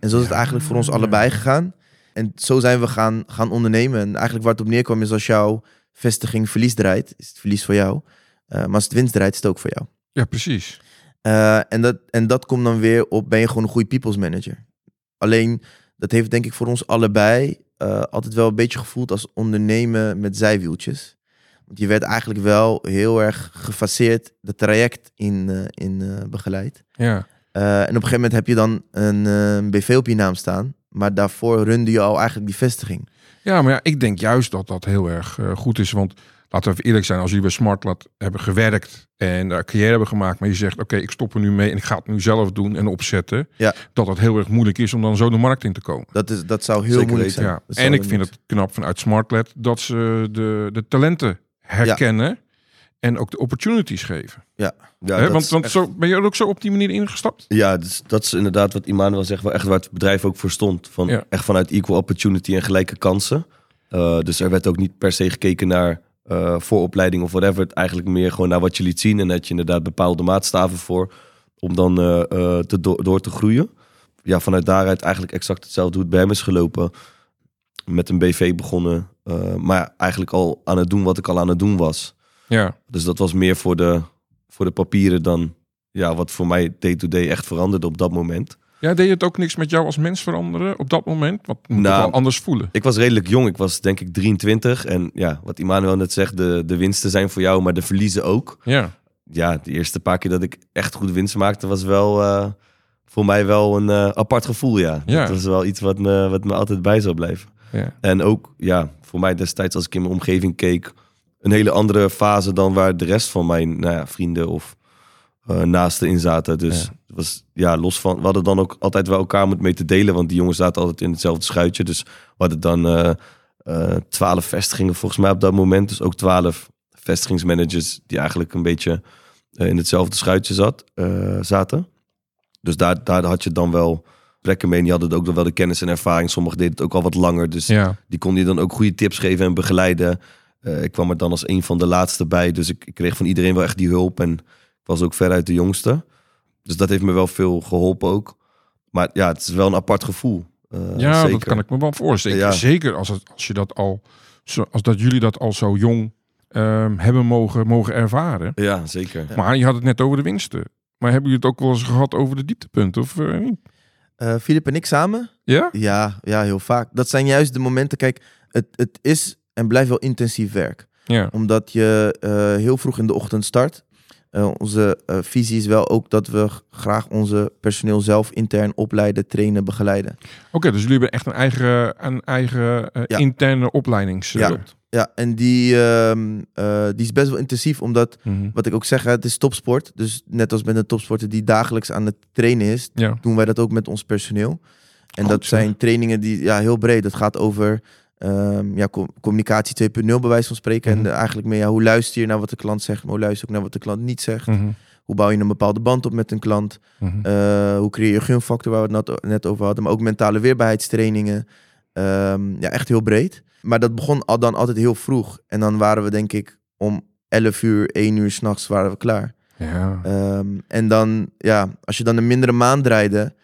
En zo is het Ja. eigenlijk voor ons allebei gegaan. En zo zijn we gaan, gaan ondernemen. En eigenlijk waar het op neerkwam is als jouw vestiging verlies draait, is het verlies voor jou. Eh, maar als het winst draait, is het ook voor jou. ja, precies. Eh, en, dat, en dat komt dan weer op, ben je gewoon een goede people's manager. Alleen, dat heeft denk ik voor ons allebei eh, altijd wel een beetje gevoeld als ondernemen met zijwieltjes. Want je werd eigenlijk wel heel erg gefaseerd de traject in, eh, in eh, begeleid. Ja. En op een gegeven moment heb je dan een BV op je naam staan. Maar daarvoor runde je al eigenlijk die vestiging. ja, maar ja, ik denk juist dat dat heel erg goed is. Want laten we even eerlijk zijn, als jullie bij Smartlat hebben gewerkt en daar carrière hebben gemaakt, maar je zegt, oké, ik stop er nu mee en ik ga het nu zelf doen en opzetten, Ja. dat het heel erg moeilijk is om dan zo de markt in te komen. Dat, is, dat zou heel Zeker moeilijk zijn. Ja. En ik vind het knap vanuit Smartlet dat ze de, de talenten herkennen en ook de opportunities geven. Ja, dat want want echt- zo, ben je er ook zo op die manier ingestapt? Ja, dus dat is inderdaad wat Immanuel zegt, wel echt waar het bedrijf ook voor stond. Van, Ja. Echt vanuit equal opportunity en gelijke kansen. Uh, dus er werd ook niet per se gekeken naar uh, vooropleiding of whatever. Het eigenlijk meer gewoon naar wat je liet zien. En had je inderdaad bepaalde maatstaven voor om dan uh, uh, te do door te groeien. Ja, vanuit daaruit eigenlijk exact hetzelfde hoe het bij hem is gelopen. Met een BV begonnen. Maar eigenlijk al aan het doen wat ik al aan het doen was. Ja. Dus dat was meer voor de, voor de papieren dan ja, wat voor mij day-to-day echt veranderde op dat moment. Ja, deed het ook niks met jou als mens veranderen op dat moment? Wat moet Nou, wel anders voelen? Ik was redelijk jong. Ik was denk ik 23. En ja, wat Immanuel net zegt, de, de winsten zijn voor jou, maar de verliezen ook. Ja. Ja, de eerste paar keer dat ik echt goed winst maakte, was wel uh, voor mij wel een uh, apart gevoel. Ja. Ja. dat was wel iets wat me, wat me altijd bij zou blijven. Ja. En ook, ja, voor mij destijds als ik in mijn omgeving keek, een hele andere fase dan waar de rest van mijn nou ja, vrienden of eh naasten in zaten. Dus Ja. het was ja, los van. We hadden dan ook altijd wel elkaar moet mee te delen, want die jongens zaten altijd in hetzelfde schuitje. Dus we hadden dan eh, eh, twaalf vestigingen volgens mij op dat moment. Dus ook twaalf vestigingsmanagers die eigenlijk een beetje in hetzelfde schuitje zat, zaten. Dus daar, daar had je dan wel plekken mee. Die hadden ook nog wel de kennis en ervaring. Sommigen deden het ook al wat langer. Dus Ja, die kon je dan ook goede tips geven en begeleiden. Ik kwam er dan als een van de laatste bij. Dus ik, ik kreeg van iedereen wel echt die hulp. En was ook veruit de jongste. Dus dat heeft me wel veel geholpen ook. Maar ja, het is wel een apart gevoel. Eh, ja zeker. dat kan ik me wel voorstellen. Ja. Zeker als, het, als, je dat al, zo, als dat jullie dat al zo jong ehm, hebben mogen, mogen ervaren. Ja, zeker. Maar je had het net over de winsten. Maar hebben jullie het ook wel eens gehad over de dieptepunten? Of eh, niet? Eh, Filip en ik samen? Ja? Ja, ja, heel vaak. Dat zijn juist de momenten. Kijk, het, het is en blijft wel intensief werk. Ja. Omdat je eh, heel vroeg in de ochtend start. Eh, onze eh, visie is wel ook dat we graag onze personeel zelf intern opleiden, trainen, begeleiden. Oké, dus jullie hebben echt een eigen, een eigen eh, Ja. interne opleidings... Ja. Ja, en die, ehm, eh, die is best wel intensief, omdat, Mhm. wat ik ook zeg, het is topsport. Dus net als met een topsporter die dagelijks aan het trainen is, Ja. doen wij dat ook met ons personeel. En Goed, dat zijn trainingen die ja, heel breed. Dat gaat over ehm, ja, com- communicatie 2.0 bij wijze van spreken. Mhm. En eh, eigenlijk meer ja, hoe luister je naar wat de klant zegt, maar hoe luister je ook naar wat de klant niet zegt. Mhm. Hoe bouw je een bepaalde band op met een klant? Mhm. Eh, hoe creëer je gunfactor, waar we het net- net over hadden. Maar ook mentale weerbaarheidstrainingen. Ehm, ja, echt heel breed. Maar dat begon al dan altijd heel vroeg. En dan waren we denk ik om 11 uur, 1 uur s'nachts waren we klaar. ja. Ehm, en dan, ja, als je dan een mindere maand draaide,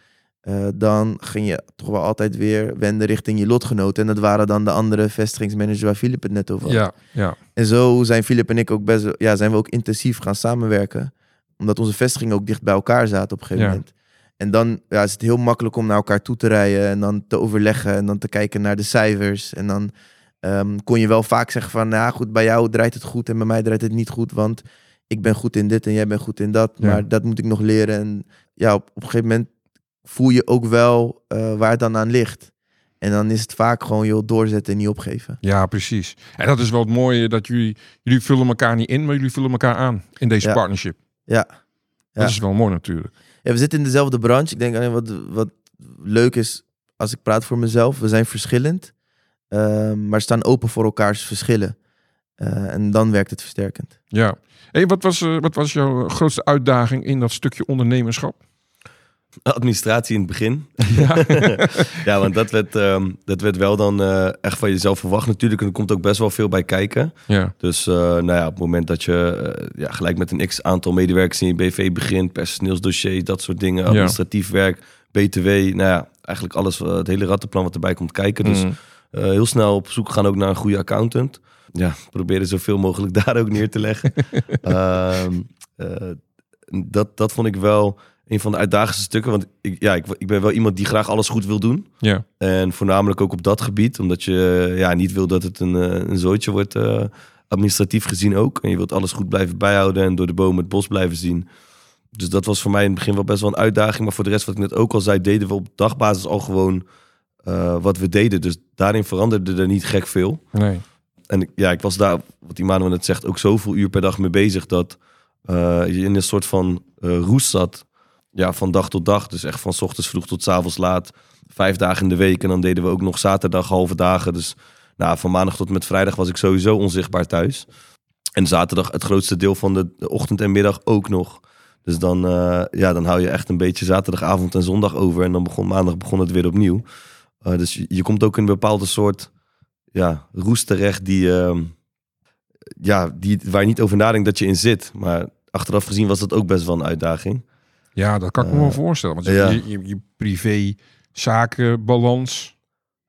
eh, dan ging je toch wel altijd weer wenden richting je lotgenoten. En dat waren dan de andere vestigingsmanagers waar Filip het net over had. ja, ja. En zo zijn Filip en ik ook best, ja, zijn we ook intensief gaan samenwerken. Omdat onze vestigingen ook dicht bij elkaar zaten op een gegeven Ja. moment. En dan ja, is het heel makkelijk om naar elkaar toe te rijden en dan te overleggen en dan te kijken naar de cijfers. En dan ehm, kon je wel vaak zeggen van, nou goed, bij jou draait het goed en bij mij draait het niet goed, want ik ben goed in dit en jij bent goed in dat. Ja. Maar dat moet ik nog leren. En ja, op, op een gegeven moment voel je ook wel eh, waar het dan aan ligt. En dan is het vaak gewoon, joh, doorzetten en niet opgeven. Ja, precies. En dat is wel het mooie dat jullie, jullie vullen elkaar niet in, maar jullie vullen elkaar aan in deze Ja. partnership. Ja. Dat Ja. is wel mooi natuurlijk. Ja, we zitten in dezelfde branche. Ik denk alleen wat, wat leuk is, als ik praat voor mezelf, we zijn verschillend, ehm, maar staan open voor elkaars verschillen. Eh, en dan werkt het versterkend. Ja. Hey, wat, was, eh, wat was jouw grootste uitdaging in dat stukje ondernemerschap? Administratie in het begin. Ja. ja, want dat werd, ehm, dat werd wel dan eh, echt van jezelf verwacht natuurlijk. En er komt ook best wel veel bij kijken. ja. Dus eh, nou ja, op het moment dat je eh, ja, gelijk met een x aantal medewerkers in je BV begint, personeelsdossiers, dat soort dingen, administratief werk, BTW, nou ja, eigenlijk alles, het hele rattenplan wat erbij komt kijken. Dus Mm. heel snel op zoek gaan ook naar een goede accountant. Ja, proberen zoveel mogelijk daar ook neer te leggen. Ehm, eh, dat, dat vond ik wel een van de uitdagendste stukken. Want ik, ja, ik, ik ben wel iemand die graag alles goed wil doen. ja. En voornamelijk ook op dat gebied. Omdat je ja, niet wil dat het een, eh, een zooitje wordt, eh, administratief gezien ook. En je wilt alles goed blijven bijhouden en door de bomen het bos blijven zien. Dus dat was voor mij in het begin wel best wel een uitdaging. Maar voor de rest, wat ik net ook al zei, deden we op dagbasis al gewoon eh, wat we deden. Dus daarin veranderde er niet gek veel. Nee. En ja, ik was daar, wat Immanuel net zegt, ook zoveel uur per dag mee bezig dat je in een soort van roes zat. Ja, van dag tot dag. Dus echt van ochtends vroeg tot avonds laat. Vijf dagen in de week. En dan deden we ook nog zaterdag halve dagen. Dus nou, van maandag tot met vrijdag was ik sowieso onzichtbaar thuis. En zaterdag het grootste deel van de ochtend en middag ook nog. Dus dan, eh, ja, dan hou je echt een beetje zaterdagavond en zondag over. En dan begon maandag begon het weer opnieuw. Eh, dus je, komt ook in een bepaalde soort ja, roes terecht die, ehm, ja, die, waar je niet over nadenkt dat je in zit. Maar achteraf gezien was dat ook best wel een uitdaging. Ja, dat kan ik me Eh, wel voorstellen. Want ja. je, je, je privé zakenbalans.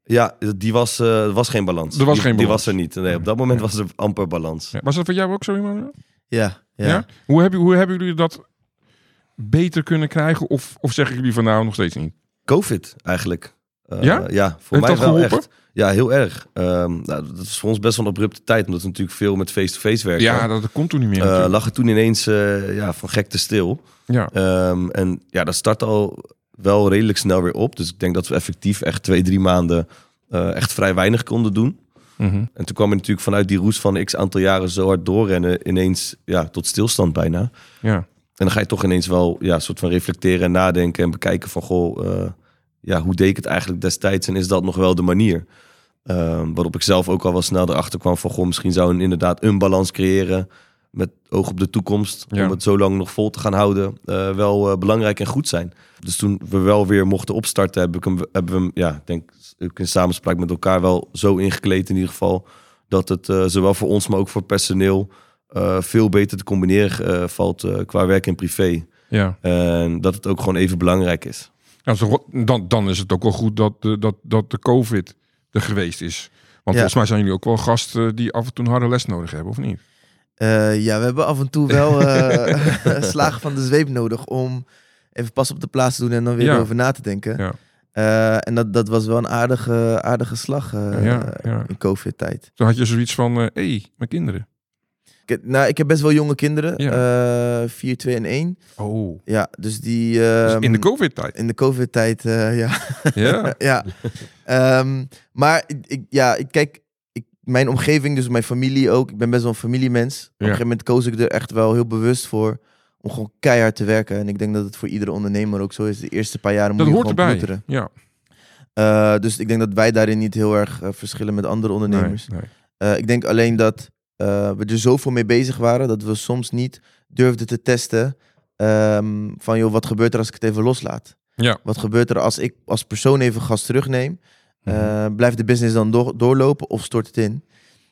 Ja, die was, eh, was geen balans. Er was die, geen Die was er niet. Nee, op dat moment was er amper balans. Ja, was dat voor jou ook zo, Emmanuel? Ja, ja. Ja. Hoe, hebben, hoe hebben jullie dat beter kunnen krijgen? Of, of zeggen jullie van nou nog steeds niet? Covid eigenlijk. Eh, Ja? Ja, voor Heeft mij wel geholpen? echt. Ja, heel erg. Ehm, nou, dat is voor ons best wel een abrupte tijd, omdat we natuurlijk veel met face-to-face werken. Ja, dat, komt toen niet meer. Natuurlijk. lag het toen ineens eh, ja, van gekte stil. ja. Ehm, en ja, dat start al wel redelijk snel weer op. Dus ik denk dat we effectief echt twee, drie maanden echt vrij weinig konden doen. Mhm. En toen kwam je natuurlijk vanuit die roes van x aantal jaren zo hard doorrennen ineens ja, tot stilstand bijna. Ja. En dan ga je toch ineens wel ja, soort van reflecteren en nadenken en bekijken van goh, ja, hoe deed ik het eigenlijk destijds en is dat nog wel de manier? Ehm, waarop ik zelf ook al wel snel erachter kwam van goh, misschien zou een, inderdaad een balans creëren met oog op de toekomst. Ja. Om het zo lang nog vol te gaan houden, eh, wel eh, belangrijk en goed zijn. Dus toen we wel weer mochten opstarten, heb ik hem, hebben we hem, ja, ik denk ook in samenspraak met elkaar wel zo ingekleed in ieder geval. Dat het eh, zowel voor ons, maar ook voor het personeel veel beter te combineren valt qua werk en privé. Ja. En dat het ook gewoon even belangrijk is. Nou, zo- dan, dan is het ook wel goed dat, de- dat, dat de COVID er geweest is. Want Ja. volgens mij zijn jullie ook wel gasten die af en toe een harde les nodig hebben, of niet? Eh, ja, we hebben af en toe wel eh, slagen van de zweep nodig om even pas op de plaats te doen en dan weer Ja. over na te denken. Ja. Eh, en dat, dat was wel een aardige, aardige slag in COVID-tijd. Toen had je zoiets van, hé, hey, mijn kinderen. Ik, nou, ik heb best wel jonge kinderen, Ja. eh 4, 2 en 1. Oh. Ja, dus die... Dus ehm, in de COVID-tijd. in de COVID-tijd, eh, ja. Ja. ja. Ehm, maar ik, ja, ik kijk, ik, mijn omgeving, dus mijn familie ook. Ik ben best wel een familiemens. Op een gegeven moment koos ik er echt wel heel bewust voor om gewoon keihard te werken. En ik denk dat het voor iedere ondernemer ook zo is. De eerste paar jaren moet je gewoon ploeteren. Ja. Eh, dus ik denk dat wij daarin niet heel erg eh, verschillen met andere ondernemers. Nee, nee. Eh, ik denk alleen dat eh, we er zoveel mee bezig waren dat we soms niet durfden te testen ehm, van joh, wat gebeurt er als ik het even loslaat? Ja. Wat gebeurt er als ik als persoon even gas terugneem? Eh, blijft de business dan door- doorlopen of stort het in?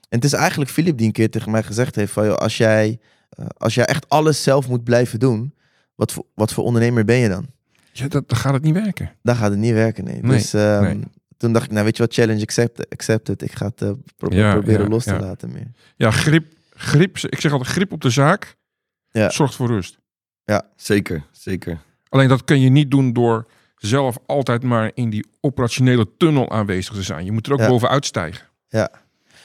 En het is eigenlijk Philip die een keer tegen mij gezegd heeft van joh, als jij, eh, als jij echt alles zelf moet blijven doen, wat voor, wat voor ondernemer ben je dan? Ja, dat, dan gaat het niet werken. Dan gaat het niet werken, nee. Nee, dus ehm, nee. Toen dacht ik, nou weet je wat, challenge accept, accepted. Ik ga het eh, pro- Ja, proberen ja, los te ja. laten meer. Ja, grip, grip. Ik zeg altijd, grip op de zaak Ja. zorgt voor rust. Zeker, zeker. Alleen dat kun je niet doen door zelf altijd maar in die operationele tunnel aanwezig te zijn. Je moet er ook Ja. bovenuit stijgen. Ja. En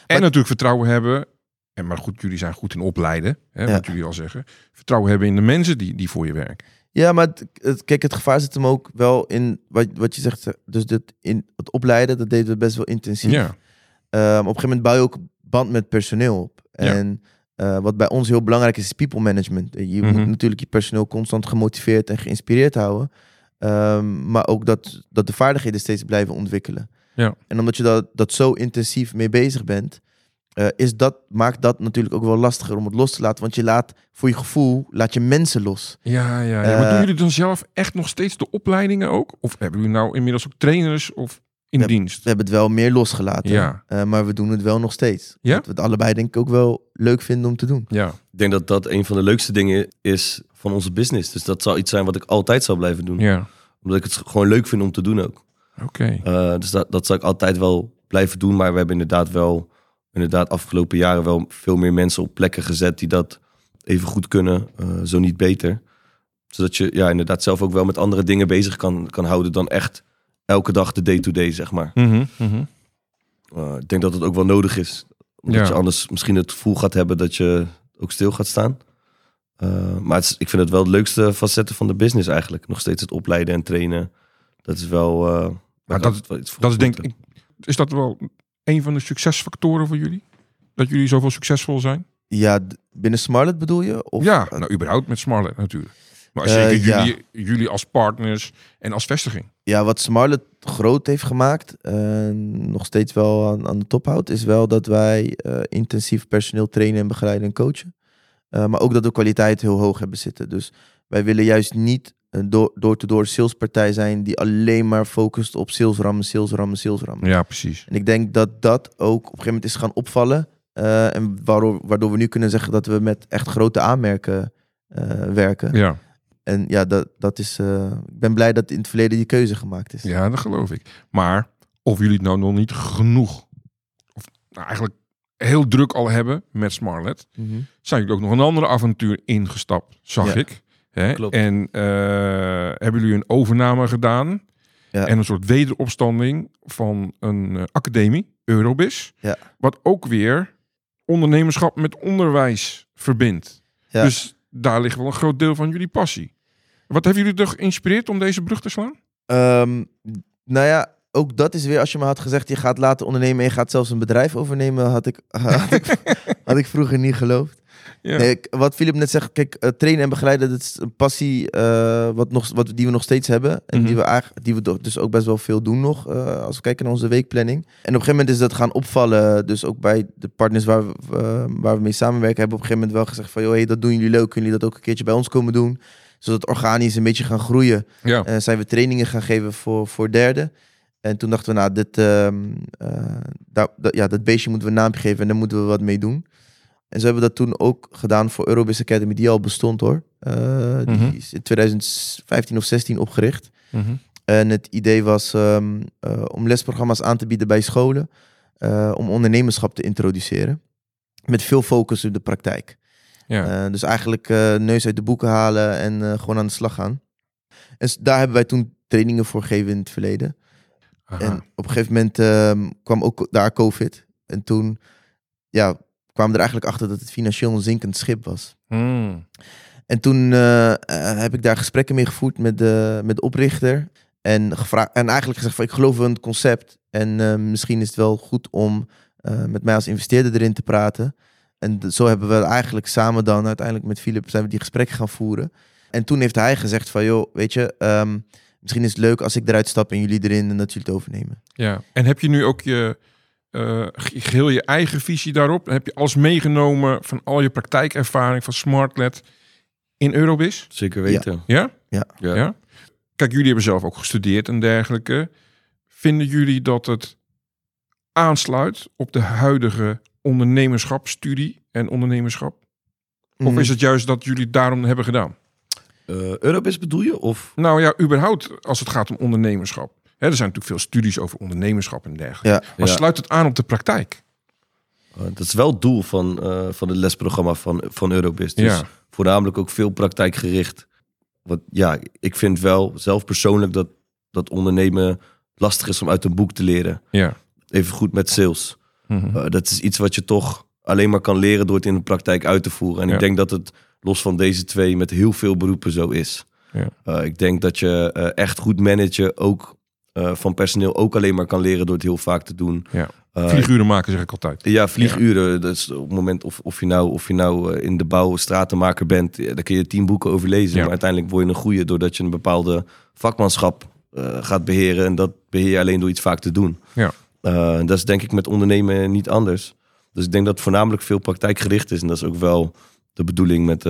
Maar- natuurlijk vertrouwen hebben. En maar goed, jullie zijn goed in opleiden, hè, Ja. wat jullie al zeggen. Vertrouwen hebben in de mensen die, die voor je werken. Ja, maar het, het- kijk, het gevaar zit hem ook wel in wat, wat je zegt. Dus dit, in het opleiden, dat deden we best wel intensief. Ja, Ehm, op een gegeven moment bouw je ook band met personeel op. Ja. En eh, wat bij ons heel belangrijk is, is people management. Je Mhm. moet natuurlijk je personeel constant gemotiveerd en geïnspireerd houden. Ehm, maar ook dat, dat de vaardigheden steeds blijven ontwikkelen. Ja. En omdat je dat, dat zo intensief mee bezig bent, eh, is dat, maakt dat natuurlijk ook wel lastiger om het los te laten. Want je laat voor je gevoel, laat je mensen los. ja, ja. ja. maar Eh, doen jullie dan zelf echt nog steeds de opleidingen ook? Of hebben jullie nou inmiddels ook trainers of in dienst? We hebben het wel meer losgelaten. Ja. Eh, maar we doen het wel nog steeds. Ja? Dat we het allebei denk ik ook wel leuk vinden om te doen. Ja, Ik denk dat dat een van de leukste dingen is van onze business. Dus dat zal iets zijn wat ik altijd zal blijven doen. ja. Omdat ik het gewoon leuk vind om te doen ook. Oké. Eh, dus dat, dat zal ik altijd wel blijven doen. Maar we hebben inderdaad wel, inderdaad afgelopen jaren wel veel meer mensen op plekken gezet die dat even goed kunnen, eh, zo niet beter. Zodat je ja, inderdaad zelf ook wel met andere dingen bezig kan, kan houden dan echt elke dag de day-to-day, zeg maar. Mhm, mhm. Eh, ik denk dat het ook wel nodig is. Omdat Ja. je anders misschien het gevoel gaat hebben dat je ook stil gaat staan. Eh, maar het is- ik vind het wel de leukste facetten van de business eigenlijk. Nog steeds het opleiden en trainen. Dat is wel... Maar dat- Dat is denk ik, is dat wel een van de succesfactoren voor jullie? Dat jullie zoveel succesvol zijn? Ja, binnen Smartlet bedoel je? Of, ja, nou überhaupt met Smartlet natuurlijk. Maar als Eh, zeker ja. jullie, jullie als partners en als vestiging. Ja, wat Smartlet groot heeft gemaakt, en nog steeds wel aan, aan de top houdt, is wel dat wij eh, intensief personeel trainen en begeleiden en coachen. Eh, maar ook dat de kwaliteit heel hoog hebben zitten. Dus wij willen juist niet een door- door-to-door salespartij zijn die alleen maar focust op salesrammen, salesrammen, salesrammen. Ja, precies. En ik denk dat dat ook op een gegeven moment is gaan opvallen. eh, en waardoor, waardoor we nu kunnen zeggen dat we met echt grote aanmerken eh, werken. Ja, En ja, dat, dat is. eh, ik ben blij dat in het verleden die keuze gemaakt is. ja, dat geloof ik. Maar of jullie het nou nog niet genoeg, of nou eigenlijk heel druk al hebben met Smartlet, Mhm. zijn jullie ook nog een andere avontuur ingestapt, zag Ja. ik. Hè? Klopt. En eh, hebben jullie een overname gedaan Ja. en een soort wederopstanding van een eh, academie, Eurobis, Ja. wat ook weer ondernemerschap met onderwijs verbindt. Ja. Dus daar ligt wel een groot deel van jullie passie. Wat hebben jullie toch geïnspireerd om deze brug te slaan? Ehm, nou ja, ook dat is weer, als je me had gezegd, je gaat later ondernemen en je gaat zelfs een bedrijf overnemen, had ik, had ik, had ik vroeger niet geloofd. Ja. Nee, wat Filip net zegt, kijk, eh, trainen en begeleiden, dat is een passie eh, wat nog, wat, die we nog steeds hebben. En Mhm. die, we eigenlijk, die we dus ook best wel veel doen nog, eh, als we kijken naar onze weekplanning. En op een gegeven moment is dat gaan opvallen, dus ook bij de partners waar we, waar we mee samenwerken, hebben we op een gegeven moment wel gezegd van, joh, hey, dat doen jullie leuk, kunnen jullie dat ook een keertje bij ons komen doen? Zodat organisch een beetje gaan groeien. ja. Eh, zijn we trainingen gaan geven voor, voor derden. En toen dachten we, nou, dit, ehm, eh, dat- ja, dat beestje moeten we een naampje geven en daar moeten we wat mee doen. En zo hebben dat toen ook gedaan voor Eurobis Academy, die al bestond hoor. Eh, die Mhm. is in 2015 of 16 opgericht. Mhm. En het idee was ehm, eh, om lesprogramma's aan te bieden bij scholen. eh, om ondernemerschap te introduceren. Met veel focus op de praktijk. ja. Dus eigenlijk neus uit de boeken halen en gewoon aan de slag gaan. En daar hebben wij toen trainingen voor gegeven in het verleden. Aha. En op een gegeven moment ehm, kwam ook daar COVID. En toen ja, kwamen er eigenlijk achter dat het financieel een zinkend schip was. Hmm. En toen eh, eh, heb ik daar gesprekken mee gevoerd met de, met de oprichter. En, gevraagd, en eigenlijk gezegd van ik geloof in het concept. En eh, misschien is het wel goed om eh, met mij als investeerder erin te praten. En zo hebben we eigenlijk samen dan uiteindelijk met Philip zijn we die gesprekken gaan voeren. En toen heeft hij gezegd van joh, weet je, ehm, misschien is het leuk als ik eruit stap en jullie erin en dat jullie het overnemen. Ja, en heb je nu ook je eh, ge- geheel je eigen visie daarop? Heb je alles meegenomen van al je praktijkervaring van SmartLed in Eurobis? Zeker weten. Ja? Ja. Ja. ja? Kijk, jullie hebben zelf ook gestudeerd en dergelijke. Vinden jullie dat het aansluit op de huidige ondernemerschapsstudie en ondernemerschap? Of Mm. is het juist dat jullie het daarom hebben gedaan? Eh, Eurobis bedoel je? Of? Nou ja, überhaupt als het gaat om ondernemerschap. Hè, er zijn natuurlijk veel studies over ondernemerschap en dergelijke. Ja. Maar Ja. sluit het aan op de praktijk? Eh, dat is wel het doel van, eh, van het lesprogramma van, van Eurobis. Dus Ja. voornamelijk ook veel praktijkgericht. Want ja, ik vind wel zelf persoonlijk dat, dat ondernemen lastig is om uit een boek te leren. Ja. Even goed met sales. Mhm. Eh, dat is iets wat je toch alleen maar kan leren door het in de praktijk uit te voeren. En Ja. ik denk dat het los van deze twee met heel veel beroepen zo is. Ja. Eh, ik denk dat je eh, echt goed managen ook eh, van personeel ook alleen maar kan leren door het heel vaak te doen. Ja. Eh, Vlieguren maken zeg ik altijd. ja, vlieguren. Dus op het moment of, of je nou, of je nou eh, in de bouw stratenmaker bent, daar kun je tien boeken over lezen. Ja. Maar uiteindelijk word je een goede doordat je een bepaalde vakmanschap gaat beheren. En dat beheer je alleen door iets vaak te doen. Ja. Dat is denk ik met ondernemen niet anders. Dus ik denk dat het voornamelijk veel praktijkgericht is. En dat is ook wel de bedoeling met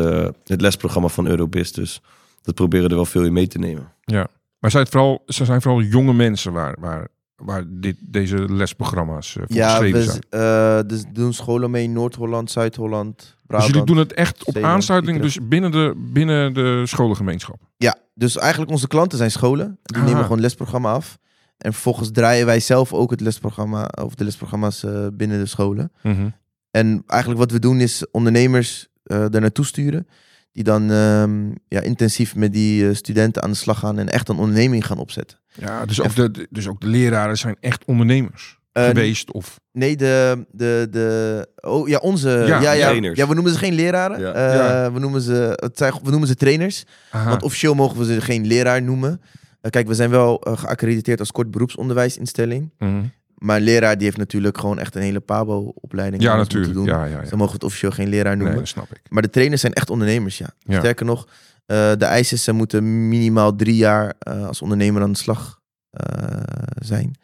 het lesprogramma van Eurobis. Dus dat proberen er wel veel in mee te nemen. Ja. Maar zijn het vooral, ze zijn vooral jonge mensen waar, waar, waar dit, deze lesprogramma's eh, voor Ja, geschreven zijn. eh, dus doen scholen mee in Noord-Holland, Zuid-Holland, Dus Brabant. jullie doen het echt op Zeeland, aansluiting, Utrecht. dus binnen de, binnen de scholengemeenschap. Ja, dus eigenlijk onze klanten zijn scholen. Die nemen gewoon lesprogramma af. En vervolgens draaien wij zelf ook het lesprogramma of de lesprogramma's eh, binnen de scholen. En eigenlijk wat we doen is ondernemers eh daar naartoe sturen. Die dan ehm, ja, intensief met die eh, studenten aan de slag gaan en echt een onderneming gaan opzetten. Ja, dus ook, de, dus ook de leraren zijn echt ondernemers Eh, geweest. Of, Nee, de, de, de, oh ja, onze, Ja, ja, ja, trainers. ja, we noemen ze geen leraren. Ja. Eh, Ja. We, noemen ze, het zijn, we noemen ze trainers. Aha. Want officieel mogen we ze geen leraar noemen. Kijk, we zijn wel geaccrediteerd als kort beroepsonderwijsinstelling. Mhm. Maar een leraar die heeft natuurlijk gewoon echt een hele PABO-opleiding. Ja, natuurlijk. Doen. Ja, ja, Dus ja. dan mogen we het officieel geen leraar Nee, noemen. dat snap ik. Maar de trainers zijn echt ondernemers, ja. Ja. Sterker nog, eh, de eis is, ze moeten minimaal drie jaar eh, als ondernemer aan de slag eh, zijn.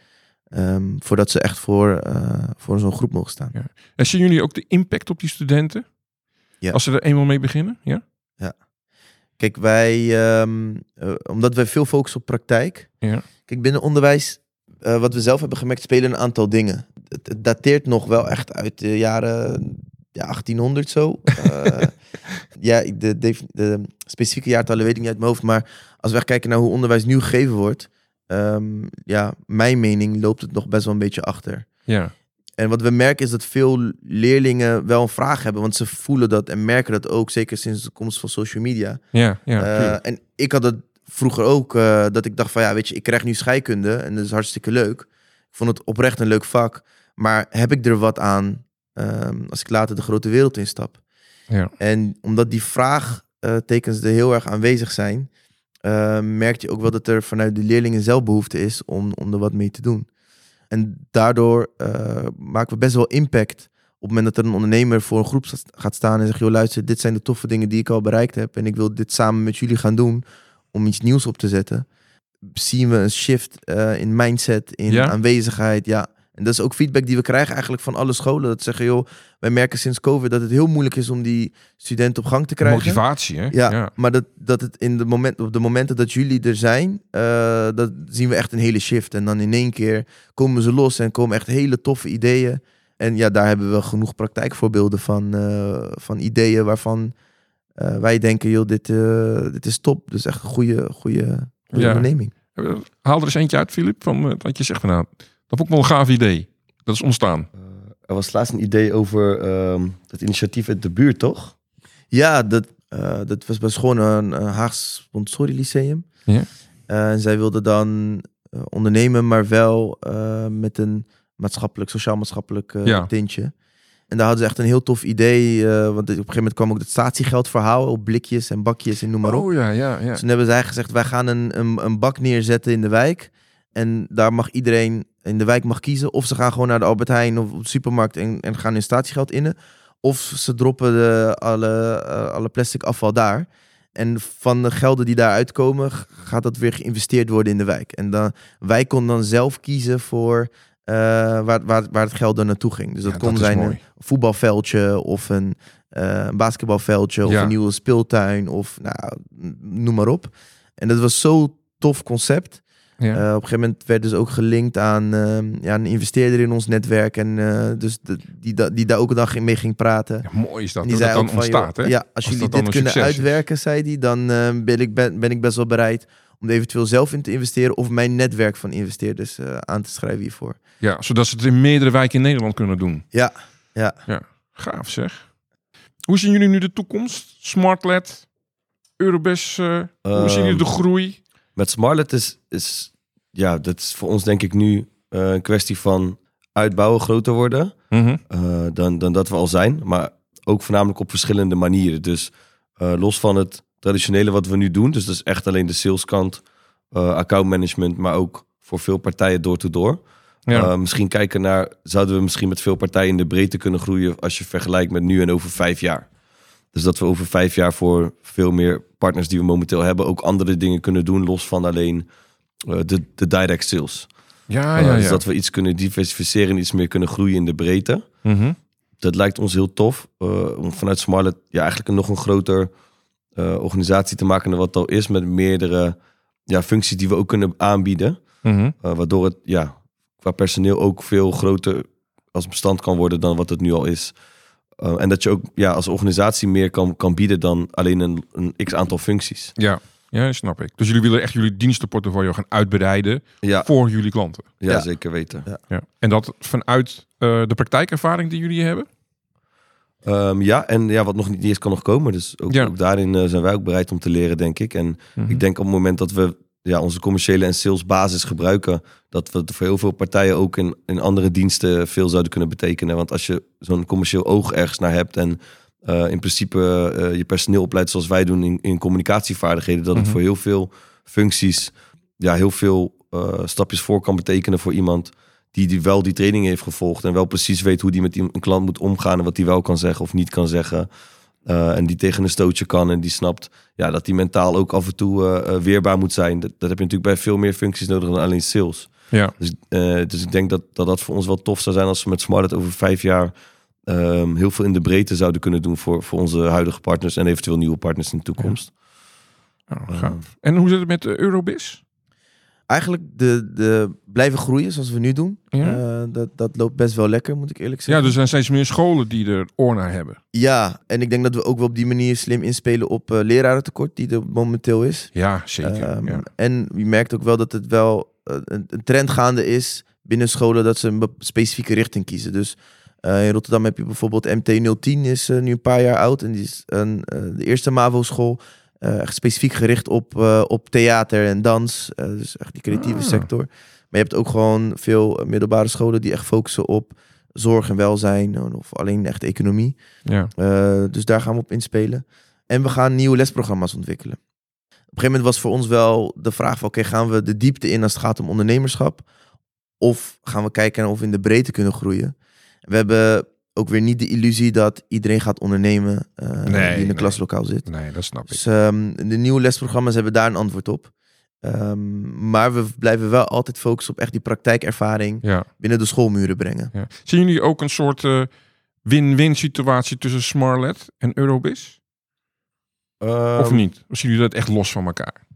Ehm, voordat ze echt voor, voor zo'n groep mogen staan. En zien jullie ook de impact op die studenten? Ja. Als ze er eenmaal mee beginnen? Ja? Kijk, wij, ehm, eh, omdat wij veel focussen op praktijk. Ja. Kijk, binnen onderwijs, eh, wat we zelf hebben gemerkt, spelen een aantal dingen. Het, het dateert nog wel echt uit de jaren ja, 1800 zo. Eh, ja, de, de, de specifieke jaartallen weet ik niet uit mijn hoofd. Maar als we kijken naar hoe onderwijs nu gegeven wordt. ehm, ja, mijn mening loopt het nog best wel een beetje achter. Ja. En wat we merken is dat veel leerlingen wel een vraag hebben. Want ze voelen dat en merken dat ook. Zeker sinds de komst van social media. Ja, ja, Eh, en ik had het vroeger ook, eh, dat ik dacht van ja, weet je, ik krijg nu scheikunde en dat is hartstikke leuk. Ik vond het oprecht een leuk vak, maar heb ik er wat aan ehm, als ik later de grote wereld instap? Ja. En omdat die vraagtekens er heel erg aanwezig zijn, eh, merk je ook wel dat er vanuit de leerlingen zelf behoefte is om, om er wat mee te doen. En daardoor eh, maken we best wel impact op het moment dat er een ondernemer voor een groep gaat staan en zegt, joh luister, dit zijn de toffe dingen die ik al bereikt heb en ik wil dit samen met jullie gaan doen om iets nieuws op te zetten. Zien we een shift eh, in mindset, in Ja? aanwezigheid, ja. En dat is ook feedback die we krijgen eigenlijk van alle scholen. Dat zeggen, joh, wij merken sinds COVID dat het heel moeilijk is om die studenten op gang te krijgen. Motivatie, hè? Ja, maar dat, dat het in de moment, op de momenten dat jullie er zijn, eh, dat zien we echt een hele shift. En dan in één keer komen ze los en komen echt hele toffe ideeën. En ja, daar hebben we genoeg praktijkvoorbeelden van, eh, van ideeën waarvan eh, wij denken, joh, dit, eh, dit is top. Dus echt een goede, goede, goede Ja. onderneming. Haal er eens eentje uit, Filip, van eh, wat je zegt van nou, dat vond ik wel een gaaf idee. Dat is ontstaan. Eh, er was laatst een idee over ehm, het initiatief uit de buurt, toch? Ja, dat, eh, dat was bij gewoon een, een Haags Montessori Lyceum. Ja. Eh, en zij wilden dan eh, ondernemen, maar wel eh, met een maatschappelijk, sociaal-maatschappelijk eh, Ja. tintje. En daar hadden ze echt een heel tof idee. eh, want op een gegeven moment kwam ook het statiegeldverhaal op blikjes en bakjes en noem maar op. Oh ja, ja, ja. Dus toen hebben zij gezegd, wij gaan een, een, een bak neerzetten in de wijk. En daar mag iedereen in de wijk mag kiezen. Of ze gaan gewoon naar de Albert Heijn of op de supermarkt en, en gaan hun statiegeld innen. Of ze droppen de, alle, eh, alle plastic afval daar. En van de gelden die daaruit komen, g- gaat dat weer geïnvesteerd worden in de wijk. En dan, wij konden dan zelf kiezen voor eh, waar, waar, waar het geld dan naartoe ging. Dus dat Ja, kon zijn mooi. een voetbalveldje of een, eh, een basketbalveldje of Ja. een nieuwe speeltuin of nou, noem maar op. En dat was zo tof concept. Ja. Eh, op een gegeven moment werden ze ook gelinkt aan ehm, ja, een investeerder in ons netwerk. En dus de, die, da- die daar ook dan ging- mee ging praten. Ja, mooi is dat, die dat zei dat dan van, joh, ontstaat, hè? Ja, als, Als jullie dit een kunnen is. uitwerken, zei hij, dan ben, ik, ben, ben ik best wel bereid om er eventueel zelf in te investeren of mijn netwerk van investeerders eh, aan te schrijven hiervoor. Ja, zodat ze het in meerdere wijken in Nederland kunnen doen. Ja, ja. Gaaf zeg. Hoe zien jullie nu de toekomst? Smartlet, Eurobest, eh, hoe zien jullie de Ehm, groei? Met Smartlet is, is, ja, dat is voor ons denk ik nu eh, een kwestie van uitbouwen, groter worden. Mhm. eh, dan, dan dat we al zijn. Maar ook voornamelijk op verschillende manieren. Dus eh, los van het traditionele wat we nu doen. Dus dat is echt alleen de saleskant, eh accountmanagement, maar ook voor veel partijen door-to-door. Ja. Eh, misschien kijken naar, zouden we misschien met veel partijen in de breedte kunnen groeien als je vergelijkt met nu en over vijf jaar. Dus dat we over vijf jaar voor veel meer partners die we momenteel hebben ook andere dingen kunnen doen, los van alleen eh, de, de direct sales. ja, Eh, ja, Dus ja. dat we iets kunnen diversificeren en iets meer kunnen groeien in de breedte Mhm. dat lijkt ons heel tof. om vanuit Smartlet ja, eigenlijk een nog een groter organisatie te maken dan wat het al is. Met meerdere ja, functies die we ook kunnen aanbieden. Mhm. eh, waardoor het ja, qua personeel ook veel groter als bestand kan worden dan wat het nu al is. Eh, en dat je ook ja, als organisatie meer kan, kan bieden dan alleen een, een x aantal functies. Ja. ja, snap ik. Dus jullie willen echt jullie dienstenportefeuille gaan uitbreiden Ja, voor jullie klanten. ja, Ja. zeker weten. Ja. En dat vanuit eh, de praktijkervaring die jullie hebben? Ehm, ja, en ja, wat nog niet eens kan nog komen. Dus ook, Ja. ook daarin eh, zijn wij ook bereid om te leren, denk ik. En Mhm. Ik denk op het moment dat we ja, onze commerciële en salesbasis gebruiken, dat we het voor heel veel partijen ook in, in andere diensten veel zouden kunnen betekenen. Want als je zo'n commercieel oog ergens naar hebt en eh, in principe eh, je personeel opleidt zoals wij doen in, in communicatievaardigheden, dat het Mhm. voor heel veel functies ja, heel veel stapjes voor kan betekenen voor iemand die, die wel die training heeft gevolgd en wel precies weet hoe die met een klant moet omgaan en wat die wel kan zeggen of niet kan zeggen. Eh, en die tegen een stootje kan en die snapt ja, dat die mentaal ook af en toe eh, eh, weerbaar moet zijn. Dat, dat heb je natuurlijk bij veel meer functies nodig dan alleen sales. Ja. Dus, dus ik denk dat, dat dat voor ons wel tof zou zijn als we met Smartet over vijf jaar ehm, heel veel in de breedte zouden kunnen doen voor, voor onze huidige partners en eventueel nieuwe partners in de toekomst. Gaaf. En hoe zit het met de Eurobis? Eigenlijk de, de blijven groeien zoals we nu doen. Ja. Eh, dat, dat loopt best wel lekker, moet ik eerlijk Ja, zeggen. dus er zijn steeds meer scholen die er oor naar hebben. Ja, en ik denk dat we ook wel op die manier slim inspelen op eh lerarentekort, die er momenteel is. Ja, zeker. Ehm, ja. En je merkt ook wel dat het wel eh, een, een trend gaande is binnen scholen dat ze een specifieke richting kiezen. Dus in Rotterdam heb je bijvoorbeeld MT010, is nu een paar jaar oud. En die is een, de eerste MAVO-school. Eh, echt specifiek gericht op, eh, op theater en dans. eh, dus echt die creatieve Ah. sector. Maar je hebt ook gewoon veel middelbare scholen die echt focussen op zorg en welzijn. Of alleen echt economie. ja. Dus daar gaan we op inspelen. En we gaan nieuwe lesprogramma's ontwikkelen. een gegeven moment was voor ons wel de vraag van... oké, gaan we de diepte in als het gaat om ondernemerschap? Of gaan we kijken of we in de breedte kunnen groeien? We hebben ook weer niet de illusie dat iedereen gaat ondernemen... eh, Nee, die in een nee. klaslokaal zit. Nee, dat snap ik. Dus ehm, de nieuwe lesprogramma's hebben daar een antwoord op. Ehm, maar we blijven wel altijd focussen op echt die praktijkervaring Ja, binnen de schoolmuren brengen. ja. Zien jullie ook een soort eh, win-win situatie tussen Smartlet en Eurobis? of Ehm, niet? Of zien jullie dat echt los van elkaar?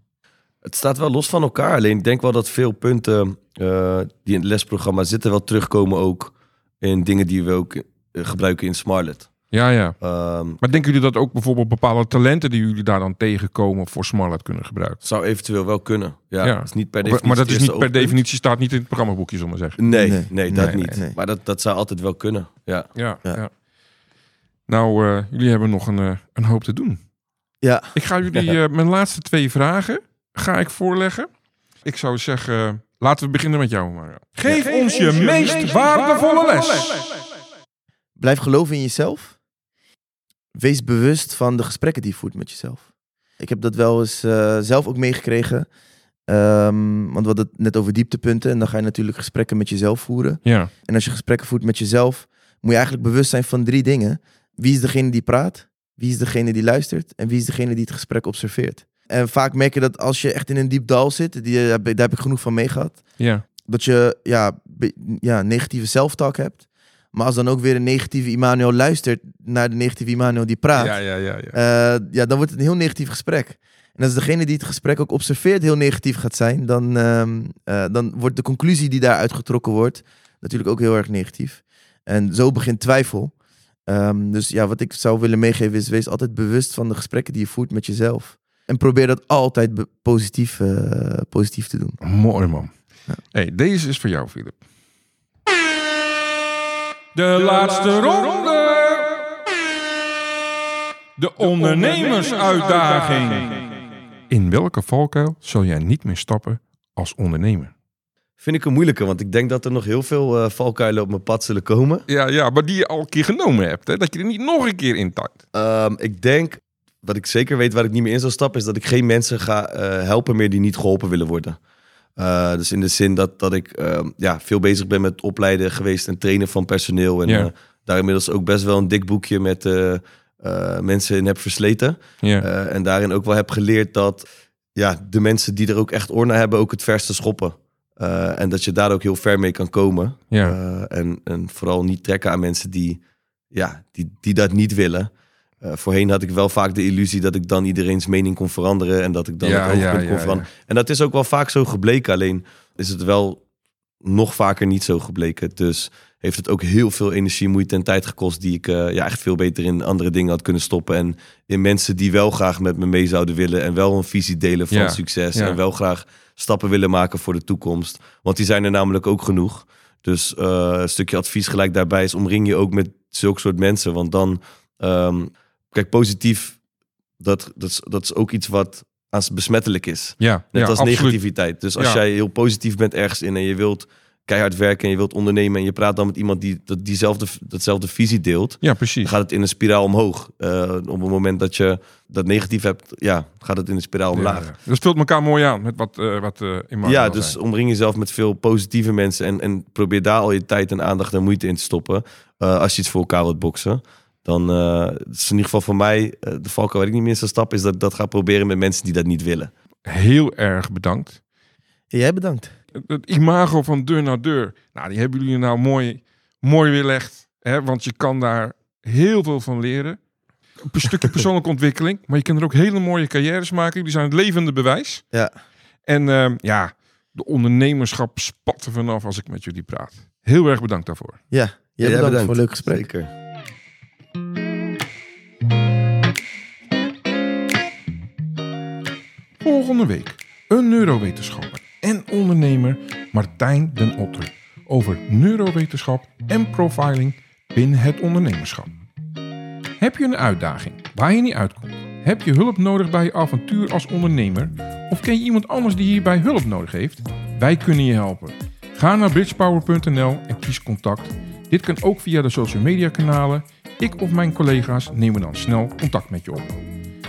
Het staat wel los van elkaar. Alleen ik denk wel dat veel punten eh, die in het lesprogramma zitten wel terugkomen ook in dingen die we ook eh, gebruiken in Smartlet. Ja, ja. Ehm, Maar denken jullie dat ook bijvoorbeeld bepaalde talenten die jullie daar dan tegenkomen voor Smartlet kunnen gebruiken? zou eventueel wel kunnen. Ja, Ja. Dat is niet per definitie maar dat is niet per oogpunt. definitie staat niet in het programmaboekje, zullen we maar zeggen. Nee, Nee. nee, dat Nee, niet. nee. Maar dat, dat zou altijd wel kunnen. Ja. Ja, ja. Ja. Nou, eh, jullie hebben nog een, eh, een hoop te doen. Ja, Ik ga jullie eh, mijn laatste twee vragen ga ik voorleggen. Ik zou zeggen, laten we beginnen met jou, Mario. Geef, ons je, meest, waardevolle les. Blijf geloven in jezelf. Wees bewust van de gesprekken die je voert met jezelf. Ik heb dat wel eens eh, zelf ook meegekregen. Ehm, want we hadden het net over dieptepunten. En dan ga je natuurlijk gesprekken met jezelf voeren. Ja, En als je gesprekken voert met jezelf, moet je eigenlijk bewust zijn van drie dingen. Wie is degene die praat? Wie is degene die luistert? En wie is degene die het gesprek observeert? En vaak merk je dat als je echt in een diep dal zit, die, eh, daar heb ik genoeg van meegehad, ja, dat je ja, ja, negatieve zelftalk hebt. Maar als dan ook weer een negatieve Immanuel luistert naar de negatieve Immanuel die praat, ja, ja, ja, ja. eh, ja, dan wordt het een heel negatief gesprek. En als degene die het gesprek ook observeert heel negatief gaat zijn, dan, ehm, eh, dan wordt de conclusie die daaruit getrokken wordt natuurlijk ook heel erg negatief. En zo begint twijfel. Ehm, dus ja, wat ik zou willen meegeven is, wees altijd bewust van de gesprekken die je voert met jezelf. En probeer dat altijd positief, eh, positief te doen. Mooi man. Hey, deze is voor jou, Philip. De laatste ronde. De ondernemersuitdaging. In welke valkuil zal jij niet meer stappen als ondernemer? Vind ik een moeilijke, want ik denk dat er nog heel veel eh, valkuilen op mijn pad zullen komen. Ja, ja, maar die je al een keer genomen hebt. Hè? Dat je er niet nog een keer in takt. Ehm, ik denk, wat ik zeker weet waar ik niet meer in zal stappen, is dat ik geen mensen ga eh, helpen meer die niet geholpen willen worden. Eh, dus in de zin dat, dat ik ehm, ja, veel bezig ben met opleiden geweest en trainen van personeel. En eh, daar inmiddels ook best wel een dik boekje met eh, eh, mensen in heb versleten. Eh, en daarin ook wel heb geleerd dat ja, de mensen die er ook echt oor naar hebben, ook het verste schoppen. Eh, en dat je daar ook heel ver mee kan komen. Eh, en, en vooral niet trekken aan mensen die, ja, die, die dat niet willen. Eh, voorheen had ik wel vaak de illusie dat ik dan iedereen's mening kon veranderen. En dat ik dan Ja, het ja, kon veranderen. En dat is ook wel vaak zo gebleken. Alleen is het wel nog vaker niet zo gebleken. Dus heeft het ook heel veel energie, moeite en tijd gekost... die ik eh, ja, echt veel beter in andere dingen had kunnen stoppen. En in mensen die wel graag met me mee zouden willen... en wel een visie delen van succes. En wel graag stappen willen maken voor de toekomst. Want die zijn er namelijk ook genoeg. Dus eh, een stukje advies gelijk daarbij is... omring je ook met zulke soort mensen. Want dan... ehm, kijk, positief, dat, dat, is, dat is ook iets wat aan besmettelijk is. ja. Net ja, als absoluut. negativiteit. Dus als Ja. jij heel positief bent ergens in en je wilt keihard werken en je wilt ondernemen en je praat dan met iemand die dat, diezelfde, datzelfde visie deelt, Ja, dan precies. gaat het in een spiraal omhoog. Eh, op het moment dat je dat negatief hebt, ja, gaat het in een spiraal omlaag. Ja, Ja, ja. Dat vult elkaar mooi aan met wat, eh wat eh Emmanuel dus zei. omring jezelf met veel positieve mensen en, en probeer daar al je tijd en aandacht en moeite in te stoppen. Als je iets voor elkaar wilt boksen. Dan eh, het is in ieder geval voor mij eh, de valkuil waar ik niet meer in zou stappen, is dat ik dat ga proberen met mensen die dat niet willen. Heel erg bedankt. Jij bedankt. Het- Het imago van deur naar deur. Nou, die hebben jullie nou mooi, mooi weerlegd. Hè? Want je kan daar heel veel van leren. Een stukje persoonlijke ontwikkeling. Maar je kan er ook hele mooie carrières maken. Jullie zijn het levende bewijs. Ja. En ehm, ja, de ondernemerschap spat er vanaf als ik met jullie praat. Heel erg bedankt daarvoor. Ja, jij bedankt, voor een leuk gesprek. Zeker. Volgende week een neurowetenschapper en ondernemer Martijn den Otter over neurowetenschap en profiling binnen het ondernemerschap. Heb je een uitdaging waar je niet uitkomt? Heb je hulp nodig bij je avontuur als ondernemer? Of ken je iemand anders die hierbij hulp nodig heeft? Wij kunnen je helpen. Ga naar bridgepower.nl en kies contact. Dit kan ook via de social media kanalen. Ik of mijn collega's nemen dan snel contact met je op.